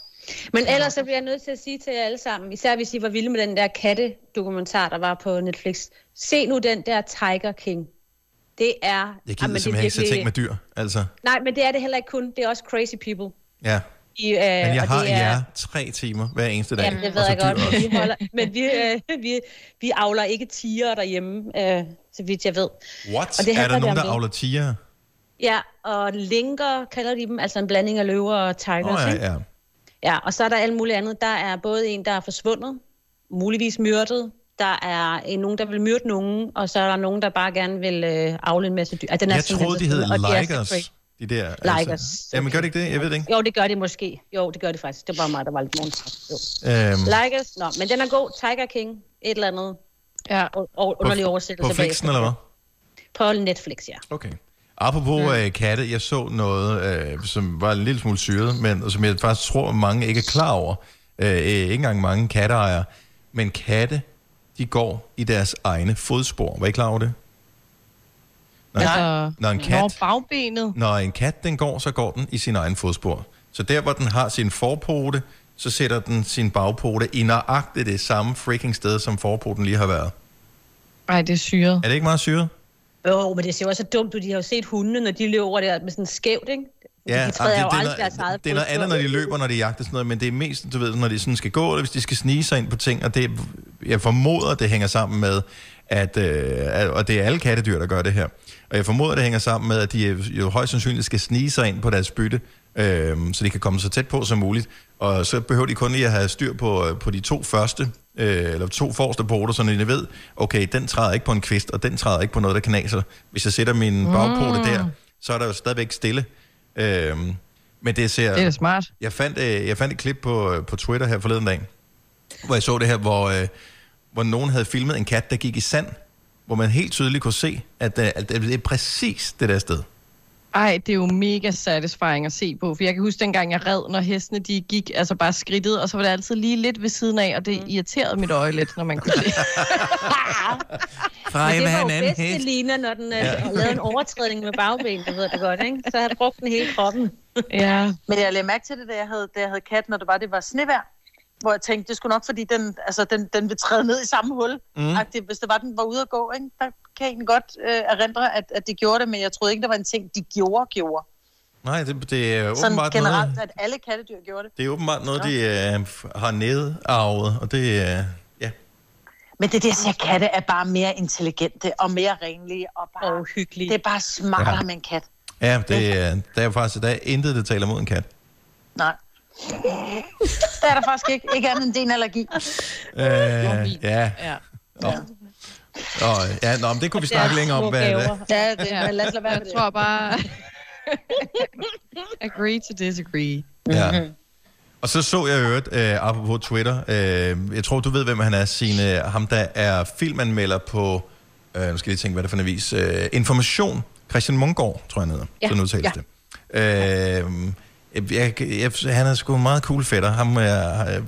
Men ellers så bliver jeg nødt til at sige til jer alle sammen, især hvis I var vilde med den der katte-dokumentar, der var på Netflix. Se nu den der Tiger King. Det er... Jeg gider er simpelthen ikke se ting med dyr, altså. Nej, men det er det heller ikke kun. Det er også crazy people. Ja. I, øh, Men jeg har det er, jer tre timer hver eneste dag. Jamen, det ved jeg godt, men vi, holder, men vi, øh, vi, vi avler ikke tiger derhjemme, øh, så vidt jeg ved. What? Og det er der nogen, der det. avler tiger? Ja, og linker kalder de dem, altså en blanding af løver og tigers. Oh, ikke? ja, ja. Ja, og så er der alt muligt andet. Der er både en, der er forsvundet, muligvis myrdet. Der er en, nogen, der vil myrde nogen, og så er der nogen, der bare gerne vil øh, avle en masse dyr. Ah, den er Jeg troede, de hed er Ligers. De der, Ligers. Altså. Jamen, gør det ikke det? Jeg ved det ikke. Jo, det gør det måske. Jo, det gør det faktisk. Det var mig, der var lidt morgens. Øhm, Ligers, nå, men den er god. Tiger King, et eller andet. Ja. Og, og underlig på, oversættelse på Flixen, eller hvad? På Netflix, ja. Okay. Apropos mm. øh, katte, jeg så noget, øh, som var en lille smule syret, men som jeg faktisk tror, mange ikke er klar over. Øh, øh, ikke engang mange katteejere. Men katte, de går i deres egne fodspor. Var I klar over det? Når, Altså, når en Når kat, bagbenet. når en kat den går, så går den i sin egen fodspor. Så der, hvor den har sin forpote, så sætter den sin bagpote i nøjagtigt det samme freaking sted, som forpoten lige har været. Ej, det er syret. Er det ikke meget syret? Jo, men det ser jo også så dumt ud. De har jo set hundene, når de løber over der med sådan skævt, ikke? Ja, de træder jamen, jo det, aldrig det, deres er, eget det er noget andet, når de løber, når de jagter sådan noget, men det er mest, du ved, når de sådan skal gå, eller hvis de skal snige sig ind på ting, og det, jeg formoder, det hænger sammen med, at, øh, og det er alle kattedyr, der gør det her, og jeg formoder, det hænger sammen med, at de øh, jo højst sandsynligt skal snige sig ind på deres bytte, øh, så de kan komme så tæt på som muligt, og så behøver de kun lige at have styr på, øh, på de to første, øh, eller to forreste poter, så de ved, okay, den træder ikke på en kvist, og den træder ikke på noget, der knaser. Hvis jeg sætter min bagpote Mm. der, så er der jo stadigvæk stille. Øhm, men det ser... Det er smart. Jeg fandt, øh, jeg fandt et klip på, øh, på Twitter her forleden dag, hvor jeg så det her, hvor, øh, hvor nogen havde filmet en kat, der gik i sand, hvor man helt tydeligt kunne se, at, øh, at det er præcis det der sted. Ej, det er jo mega satisfying at se på, for jeg kan huske dengang, jeg red, når hestene de gik, altså bare skridtet, og så var det altid lige lidt ved siden af, og det irriterede mit øje lidt, når man kunne se. Frej, Men det var jo anden bedst, hest. Lina, når den Ja. ja. lavede en overtrædning med bagben, det ved du godt, ikke? Så havde brugt den hele kroppen. ja. Men jeg lagde mærke til det, da jeg havde, da jeg havde kat, når det var, det var snevejr. Hvor jeg tænkte, det skulle nok, fordi den, altså, den, den vil træde ned i samme hul. Mm. Mm. Hvis det var, den var ude at gå, ikke? der kan egentlig godt øh, erindre, at, at de gjorde det, men jeg troede ikke, det var en ting, de gjorde, gjorde. Nej, det, det er Sådan åbenbart generelt, noget, at alle kattedyr gjorde det. det er åbenbart noget, de øh, har nedarvet, og det øh, ja. Men det der siger, katte er bare mere intelligente og mere renlige og bare og hyggelige. Det er bare smartere Ja. med en kat. Ja, det, er, der er faktisk der er intet, der taler mod en kat. Nej. det er der faktisk ikke. Ikke andet end din allergi. Øh, ja. Ja. Nå. Og, ja, nå, men det kunne vi snakke længere om. Hvad, hvad, Ja, det, Ja. men lad os lade være Jeg med det. tror bare... Agree to disagree. Ja. Og så så jeg i øvrigt, øh, apropos Twitter, øh, jeg tror, du ved, hvem han er, Signe, ham der er filmanmelder på, øh, nu skal jeg lige tænke, hvad det er for en avis, øh, Information, Christian Mungård, tror jeg han hedder, Ja, sådan udtales ja. det. Øh, jeg, jeg, han er sgu meget cool fætter. Ham, er,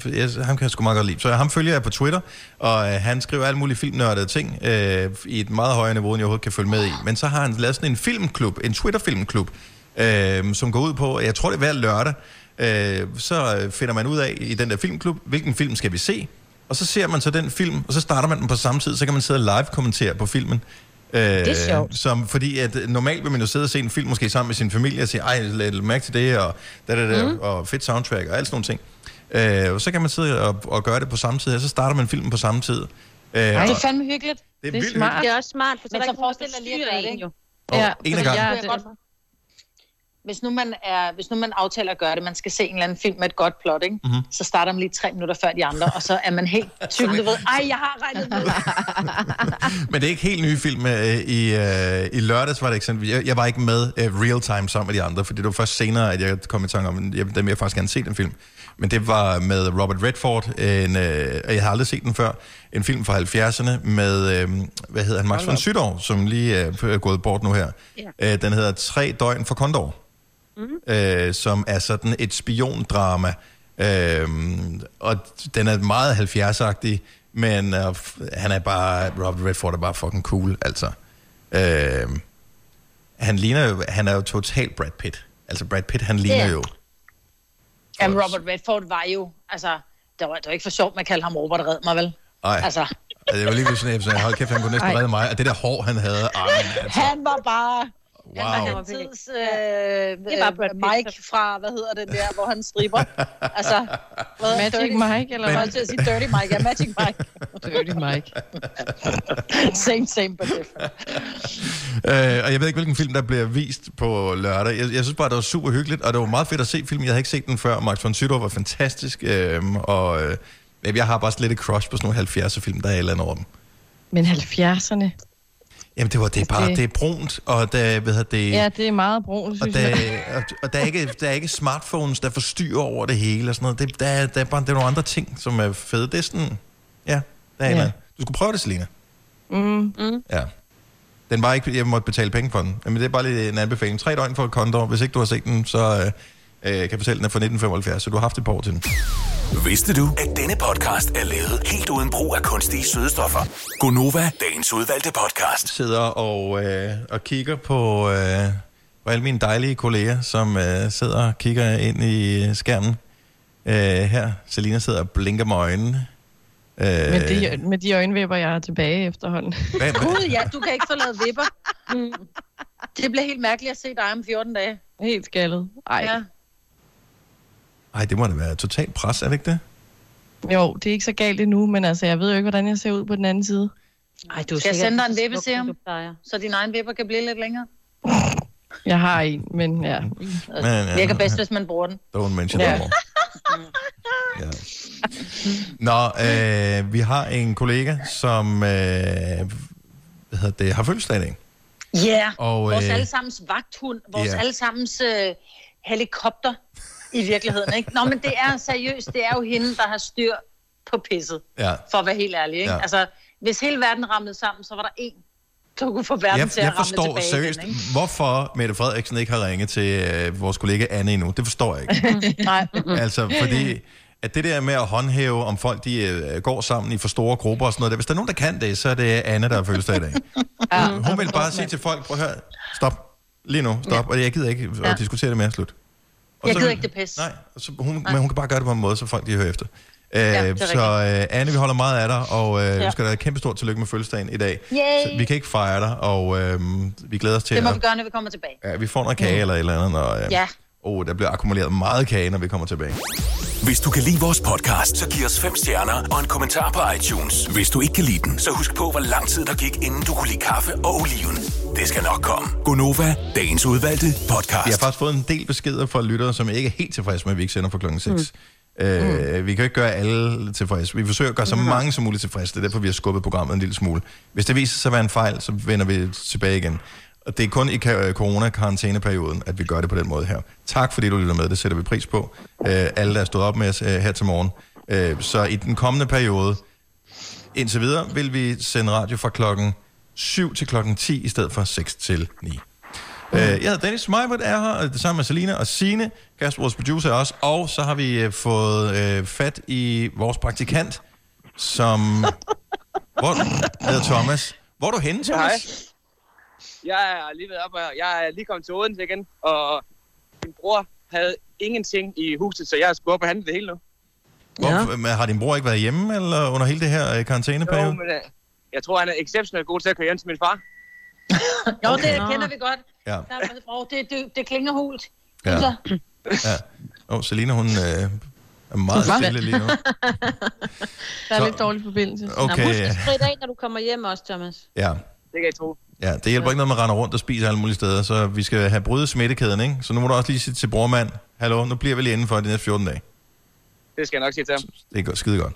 jeg, ham kan jeg sgu meget godt lide. Så ham følger jeg på Twitter, og øh, han skriver alle mulige filmnørdede ting øh, i et meget højere niveau, end jeg overhovedet kan følge med i. Men så har han lavet sådan en filmklub, en Twitter-filmklub, øh, som går ud på, jeg tror det er hver lørdag, øh, så finder man ud af i den der filmklub, hvilken film skal vi se, og så ser man så den film, og så starter man den på samme tid, så kan man sidde og live-kommentere på filmen. Øh, Det er sjovt. Som, fordi at øh, normalt vil man jo sidde og se en film, måske sammen med sin familie, og sige, ej, lad mærke til det, og, da, da, da, Mhm. og fedt soundtrack, og alt sådan nogle ting. Øh, og så kan man sidde og, og gøre det på samme tid, og så starter man filmen på samme tid. Øh, Det og, er fandme hyggeligt. Det er vildt smart. Det er også smart, for så Men er der så ikke nogen, der forestil dig lige at gøre det, ikke? jo. Og Ja, en fordi gangen. jeg godt- Hvis nu, man er, hvis nu man aftaler at gøre det, man skal se en eller anden film med et godt plot, ikke? Mhm. så starter man lige tre minutter før de andre, og så er man helt typen, du ved, ej, jeg har regnet med. Men det er ikke helt nye film. Øh, I, øh, I lørdags var det eksempel. Jeg, jeg var ikke med øh, real time sammen med de andre, fordi det var først senere, at jeg kom i tanke om, at jeg, dem jeg faktisk gerne se den film. Men det var med Robert Redford, en, øh, og jeg har aldrig set den før, en film fra 70'erne med, øh, hvad hedder han, Max von Sydow, som lige er gået bort nu her. Ja. Øh, den hedder Tre døgn for Condor, Mm. øh, som er sådan et spiondrama. Øh, og den er meget 70-agtig, men øh, han er bare, Robert Redford er bare fucking cool, altså. Øh, han ligner jo, han er jo total Brad Pitt. Altså Brad Pitt, han ligner Ja. jo. Jamen, Robert Redford var jo, altså, det var, det var ikke for sjovt, man kaldte ham Robert Red mig, vel? Ej. Altså, Det var lige sådan, at jeg hold kæft, han kunne næsten redde mig. Og det der hår, han havde, ej, altså, han var bare... wow. Han var tids, øh, det var Brad Mike fra, hvad hedder det der, hvor han striber. altså, hvad, Magic Dirty- Mike, eller Jeg hvad? var til at sige Dirty Mike, ja, Magic Mike. Dirty Mike. same, same, but different. Øh, og jeg ved ikke, hvilken film, der bliver vist på lørdag. Jeg, jeg synes bare, det var super hyggeligt, og det var meget fedt at se filmen. Jeg havde ikke set den før. Max von Sydow var fantastisk, øh, og øh, jeg har bare lidt et crush på sådan nogle 70'er film, der er et eller andet over dem. Men 70'erne, Jamen, det, var, det er bare, det- det er brunt, og der, ved jeg, det, ja, det er meget brun, og, synes der, jeg. og, og der, er ikke, der er ikke smartphones, der forstyrrer over det hele og sådan noget. Det, der, er- der, er bare, der er nogle andre ting, som er fede. Det er sådan, ja, der er Ja. Du skulle prøve det, Selina. Mm. Mm. Ja. Den var ikke, jeg måtte betale penge for den. Men det er bare lige en anbefaling. Tre døgn for et konto. Hvis ikke du har set den, så øh, øh, kan jeg fortælle, den er fra 1975, så du har haft et par år til den. Vidste du, at denne podcast er lavet helt uden brug af kunstige sødestoffer? Gonova, dagens udvalgte podcast. Sidder og, øh, og kigger på, øh, på alle mine dejlige kolleger, som øh, sidder og kigger ind i skærmen. Øh, her, Selina sidder og blinker med øjnene. Øh, Med de, med de øjenvipper, jeg har tilbage efterhånden. Hvad- hvad- Gud, ja, du kan ikke få lavet vipper. Mm. Det bliver helt mærkeligt at se dig om 14 dage. Helt skaldet. Ej. Ja. Ej, det må da være totalt pres, er det ikke det? Jo, det er ikke så galt endnu, men altså, jeg ved jo ikke, hvordan jeg ser ud på den anden side. Ej, du er Skal jeg sende dig en vippeserum, så din egen vipper kan blive lidt længere? Jeg har en, men ja. Men, ja. Virker bedst, hvis man bruger den. Don't mention Ja. ja. more. ja. Nå, øh, vi har en kollega, som øh, hvad hedder det, har fødselsdag i dag. Ja, yeah. Og, vores øh, allesammens vagthund, vores ja. allesammens øh, helikopter i virkeligheden. Ikke? Nå, men det er seriøst, det er jo hende, der har styr på pisset, Ja. for at være helt ærlig. Ikke? Ja. Altså, hvis hele verden ramlede sammen, så var der én, der kunne få verden Jeg, til at jeg ramle forstår tilbage seriøst, igen. Ikke? hvorfor Mette Frederiksen ikke har ringet til øh, vores kollega Anne endnu. Det forstår jeg ikke. Nej. altså, fordi at det der med at håndhæve, om folk de øh, går sammen i for store grupper og sådan noget, der, hvis der er nogen, der kan det, så er det Anne, der har fødselsdag i dag. ja. Hun vil bare sige til folk, prøv at høre, stop, lige nu, stop, ja. og jeg gider ikke at Ja. diskutere det mere, slut. Og Jeg så gider ikke det pis. Nej, så hun, men hun kan bare gøre det på en måde, så folk de hører efter. Øh, er så øh, Anne, vi holder meget af dig, og øh, ja. Ja. vi skal da have kæmpe stort tillykke med fødselsdagen i dag. Yay! Så vi kan ikke fejre dig, og øh, vi glæder os til Det må at... vi gøre, når vi kommer tilbage. Ja, vi får noget kage eller et eller andet, og øh, Ja. Oh, der bliver akkumuleret meget kage, når vi kommer tilbage. Hvis du kan lide vores podcast, så giv os fem stjerner og en kommentar på iTunes. Hvis du ikke kan lide den, så husk på, hvor lang tid der gik, inden du kunne lide kaffe og oliven. Det skal nok komme. Gonova, dagens udvalgte podcast. Vi har faktisk fået en del beskeder fra lyttere, som ikke er helt tilfredse med, at vi ikke sender fra klokken 6. Mm. Øh, vi kan ikke gøre alle tilfredse. Vi forsøger at gøre så mange som muligt tilfredse. Det er derfor, vi har skubbet programmet en lille smule. Hvis det viser sig at være en fejl, så vender vi tilbage igen. Og det er kun i ka- corona-karantæneperioden, at vi gør det på den måde her. Tak fordi du lytter med. Det sætter vi pris på. Øh, alle, der er stået op med os øh, her til morgen. Øh, så i den kommende periode, indtil videre, vil vi sende radio fra klokken 7 til klokken 10 i stedet for 6 til 9. Uh, jeg hedder Dennis Meibert er her, og det samme med Selina og Sine. Kasper, vores producer er også. Og så har vi fået uh, fat i vores praktikant, som... Hvor hedder Thomas. Hvor er du henne, Thomas? Hej. Jeg er lige ved op, og jeg er lige kommet til Odense igen, og min bror havde ingenting i huset, så jeg skulle op og handle det hele nu. Hvor, men har din bror ikke været hjemme eller under hele det her Jo, karantæneperiode? men uh, jeg tror, han er exceptionelt god til at køre hjem til min far. Jo, det kender vi godt. Ja. Der er- det, det, det klinger hult. Ja. Så. Ja. Åh, Selina, hun øh, er meget stille lige nu. Der er Så- lidt dårlig forbindelse. Okay. Nå, husk at spritte af, når du kommer hjem også, Thomas. Ja. Det kan I tro. Ja, det hjælper ikke noget, man render rundt og spiser alle mulige steder, så vi skal have brydet smittekæden, ikke? Så nu må du også lige sige til brormand, hallo, nu bliver vi lige inden for de næste 14 dage. Det skal jeg nok sige til ham. Det er godt, skide godt.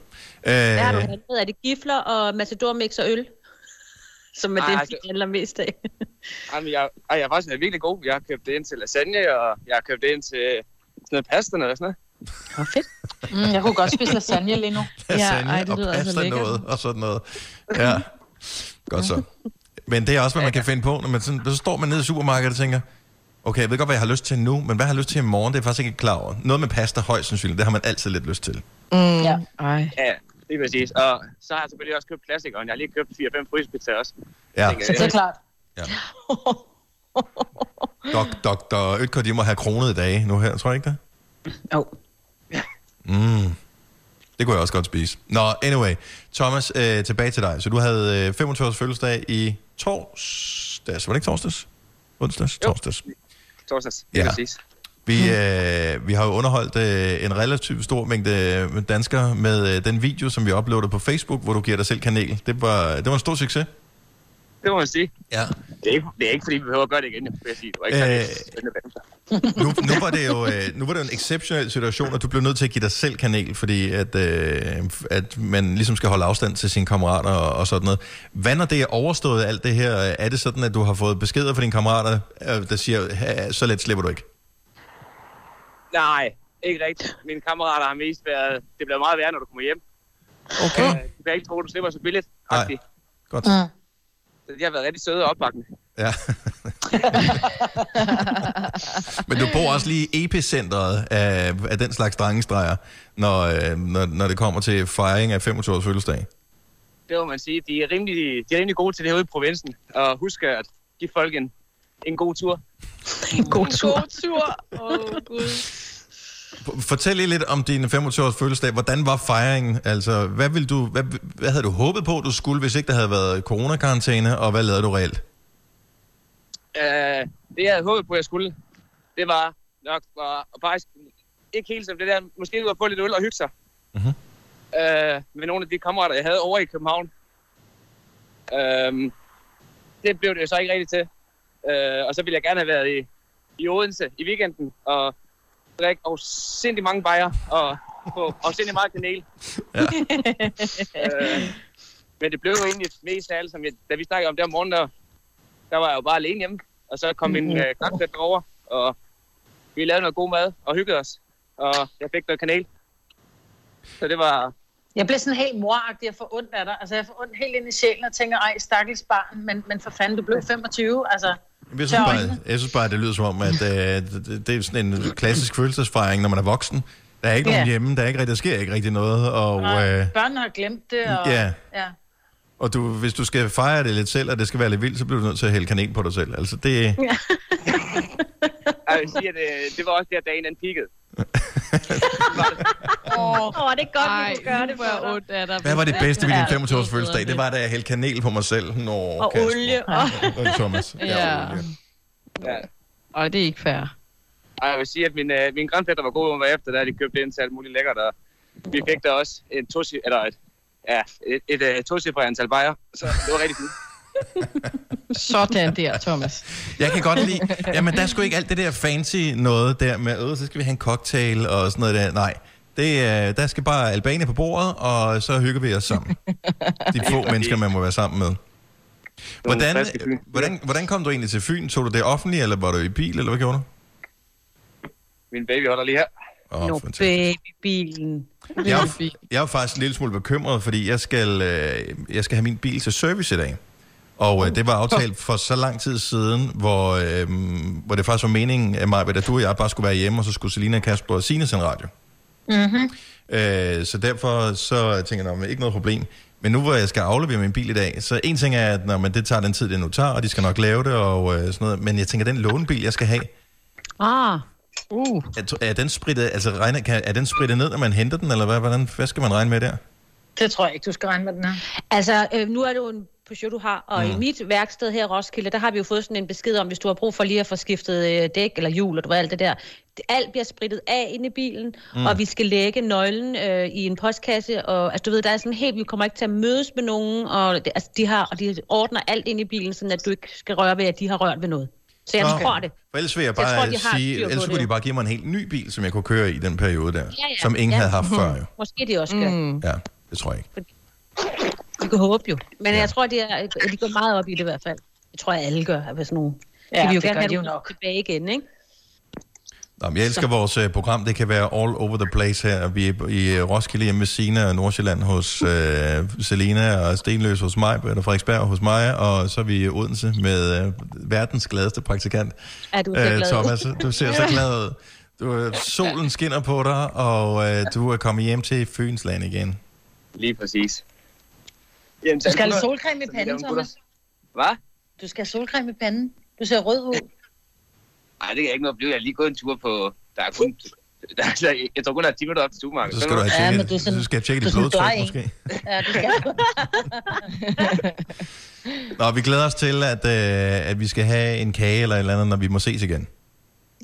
Øh, Hvad har du handlet? Er det gifler og Matador Mix og øl? Som er Ej, det, altså- vi handler mest af. Jamen, jeg, ej, jeg er faktisk virkelig god. Jeg har købt det ind til lasagne, og jeg har købt det ind til sådan noget pasta og sådan noget. Hvor fedt. Mm, jeg kunne godt spise lasagne lige nu. lasagne ej, det og lyder altså pasta lækkert. noget og sådan noget. Ja, godt så. Men det er også, hvad man kan finde på, når man sådan, så står man nede i supermarkedet og tænker, okay, jeg ved godt, hvad jeg har lyst til nu, men hvad har jeg lyst til i morgen, det er jeg faktisk ikke klar over. Noget med pasta højst sandsynligt, det har man altid lidt lyst til. Mm, Ja. Ej. Ja, det er præcis. Og så har jeg selvfølgelig også købt klassikeren. Jeg har lige købt 4-5 frysepizzaer også. Ja, Tænker, Så det er klart. dok, Dr. Ytker, de må have kronet dage nu her, tror jeg ikke det? Jo. Mm. Det kunne jeg også godt spise. Nå, anyway. Thomas, øh, tilbage til dig. Så du havde øh, 25 års fødselsdag i torsdags. Var det ikke torsdags? Onsdags? Jo. Torsdags. Torsdags, Ja. præcis. Vi, øh, vi har jo underholdt øh, en relativt stor mængde øh, danskere med øh, den video, som vi uploadede på Facebook, hvor du giver dig selv kanel. Det var, det var en stor succes. Det må man sige. Ja. Det er ikke, det er ikke fordi vi behøver at gøre det igen, vil jeg sige. Det var ikke Øh, spændende bagefter. Nu, nu, var det jo, øh, nu var det jo en exceptionel situation, og du blev nødt til at give dig selv kanel, fordi at, øh, at man ligesom skal holde afstand til sine kammerater og, og sådan noget. Hvad når det er overstået alt det her? Er det sådan, at du har fået beskeder fra dine kammerater, øh, der siger, "Ha, så let slipper du ikke? Nej, ikke rigtigt. Mine kammerater har mest været... Det bliver meget værre, når du kommer hjem. Okay. Øh, du kan ikke tro, du slipper så billigt. Nej. Godt. Mm. Så de har været rigtig søde og opbakkende. Ja. Men du bor også lige i epicentret af, af den slags drengestreger, når, øh, når, når det kommer til fejring af 25 års fødselsdag. Det må man sige. De er rimelig, de er rimelig gode til det herude i provinsen. Og husk at give folk en, en god tur. En god tur. God tur. Åh, oh, gud. Fortæl lige lidt om din 25 års fødselsdag. Hvordan var fejringen? Altså, hvad, vil du, hvad, hvad havde du håbet på, du skulle, hvis ikke der havde været coronakarantæne, og hvad lavede du reelt? Uh, det, jeg havde håbet på, jeg skulle, det var nok var, og faktisk ikke helt som det der. Måske ud at få lidt øl og hygge sig. Mhm. Uh, med nogle af de kammerater, jeg havde over i København. Uh, det blev det jo så ikke rigtigt til. Uh, og så ville jeg gerne have været i, i Odense i weekenden og drikke og sindssygt mange bajer og få og sindssygt meget kanel. Ja. uh, men det blev jo egentlig mest af alt, som jeg, da vi snakkede om det om morgenen, der, der var jeg jo bare alene hjemme. Og så kom min øh, knapsæt over, og vi lavede noget god mad og hyggede os. Og jeg fik noget kanel. Så det var... Jeg bliver sådan helt moragtig og får ondt af dig. Altså, jeg får ondt helt ind i sjælen og tænker, ej, stakkels barn, men, men for fanden, du blev 25. Altså, Jeg synes, bare, jeg synes bare, det lyder som om, at øh, det, det er sådan en klassisk fødselsdagsfejring, når man er voksen. Der er ikke Ja. nogen hjemme, der, er ikke, rigtig- der sker ikke rigtig noget, og, øh, Børnene har glemt det, og... Ja. ja. og du, hvis du skal fejre det lidt selv, og det skal være lidt vildt, så bliver du nødt til at hælde kanel på dig selv. Altså, det, Jeg vil sige, at det, det var også der, dagen den peakede. Åh, oh, det er godt, Ej, vi kunne gøre det for dig. ondt af dig. hvad var det bedste ved din Ja, 25 års det fødselsdag? hedder Det var, da jeg hældte kanel på mig selv. Nå, Og Kasper. olie. Og... Og Thomas. Ja. olie. Ja. Og det er ikke fair. Og jeg vil sige, at min, øh, min grandfætter var god med efter, da de købte ind til alt muligt lækkert. Og vi fik der også en tosi, eller et, ja, et, et, et tocifret antal bajer. Så det var rigtig fint. Sådan der, Thomas. Jeg kan godt lide... Jamen, der er sgu ikke alt det der fancy noget der med, øh, så skal vi have en cocktail og sådan noget der. Nej, det, er- der skal bare Albania på bordet, og så hygger vi os sammen. De få mennesker, man må være sammen med. Hvordan, Fyn. hvordan, hvordan kom du egentlig til Fyn? Tog du det offentlige, eller var du i bil, eller hvad gjorde du? Min baby holder lige her. Åh, Nå, fantastisk. babybilen. Jeg er, jeg er faktisk en lille smule bekymret, fordi jeg skal, øh, jeg skal have min bil til service i dag. Og øh, det var aftalt for så lang tid siden, hvor, øh, hvor det faktisk var meningen, mig, at du og jeg bare skulle være hjemme, og så skulle Selina, Kasper og Signe sende radio. Mm-hmm. Øh, så derfor så tænker jeg, at ikke noget problem. Men nu hvor jeg skal aflevere min bil i dag, så en ting er, at når, men det tager den tid, det nu tager, og de skal nok lave det og øh, sådan noget. Men jeg tænker, den lånebil, jeg skal have, Ah. Uh. er, er, den spritet, altså, regner, kan, er den spritet ned, når man henter den, eller hvad, hvordan, hvad skal man regne med der? Det tror jeg ikke, du skal regne med den her. Altså, øh, nu er det jo en Peugeot, du har, og mm. i mit værksted her i Roskilde, der har vi jo fået sådan en besked om, hvis du har brug for lige at få skiftet øh, dæk eller hjul, og du ved alt det der. Det- Alt bliver spritet af inde i bilen, Mm. mm. og vi skal lægge nøglen øh, i en postkasse, og altså, du ved, der er sådan helt, vi kommer ikke til at mødes med nogen, og det, altså, de, har, og de ordner alt ind i bilen, sådan at du ikke skal røre ved, at de har rørt ved noget. Så jeg Nå. tror det. For ellers vil jeg Så jeg bare tror, sige, ellers kunne de bare give mig en helt ny bil, som jeg kunne køre i den periode der, Ja, ja. som ingen ja. havde haft før jo. Måske de også gør. Mm. Ja, det tror jeg ikke. Vi kan håbe jo. Men ja. jeg tror, de, er, de går meget op i det i hvert fald. Det tror jeg, alle gør. Hvis nogen. Ja, de vil jo det gerne gør have de jo det nok. tilbage igen, ikke? Nå, jeg elsker vores uh, program. Det kan være all over the place her. Vi er i uh, Roskilde hjemme med Sina og Nordsjælland hos uh, Selina og Stenløs hos mig, eller Frederiksberg hos mig, og så er vi i Odense med uh, verdens gladeste praktikant. Ja, du ser glad. Thomas, du ser så glad ud. Du, øh, solen skinner på dig, og uh, du er kommet hjem til Fønsland igen. Lige præcis. Jamen, Du skal have solcreme i panden. Thomas. Hvad? Du skal have solcreme i panden. Du ser rød ud. Nej, det kan jeg ikke nå at blive. Jeg har lige gået en tur på... Der er kun... Der er, jeg tror kun, der er 10 minutter op til supermarkedet. Så skal du have tjekket, men du sådan- så skal jeg tjekke du dit sådan blodtryk måske. Ja, du skal. Nå, vi glæder os til, at, øh, at vi skal have en kage eller et eller andet, når vi må ses igen.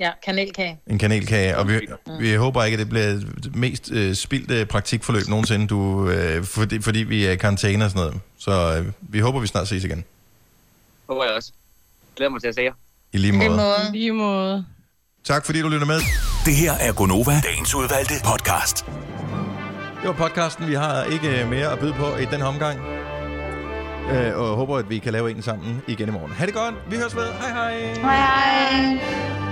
Ja, kanelkage. En kanelkage, og vi, vi håber ikke, at det bliver det mest øh, spildte praktikforløb nogensinde, du, øh, fordi, fordi vi er i karantæne og sådan noget. Så øh, vi håber, vi snart ses igen. Håber jeg også. Glæder mig til at se jer. I lige måde. I lige måde. Tak fordi du lytter med. Det her er Gonova, dagens udvalgte podcast. Det var podcasten. Vi har ikke mere at byde på i den her omgang. Øh, og håber, at vi kan lave en sammen igen i morgen. Ha' det godt. Vi høres ved. Hej hej. Hej hej.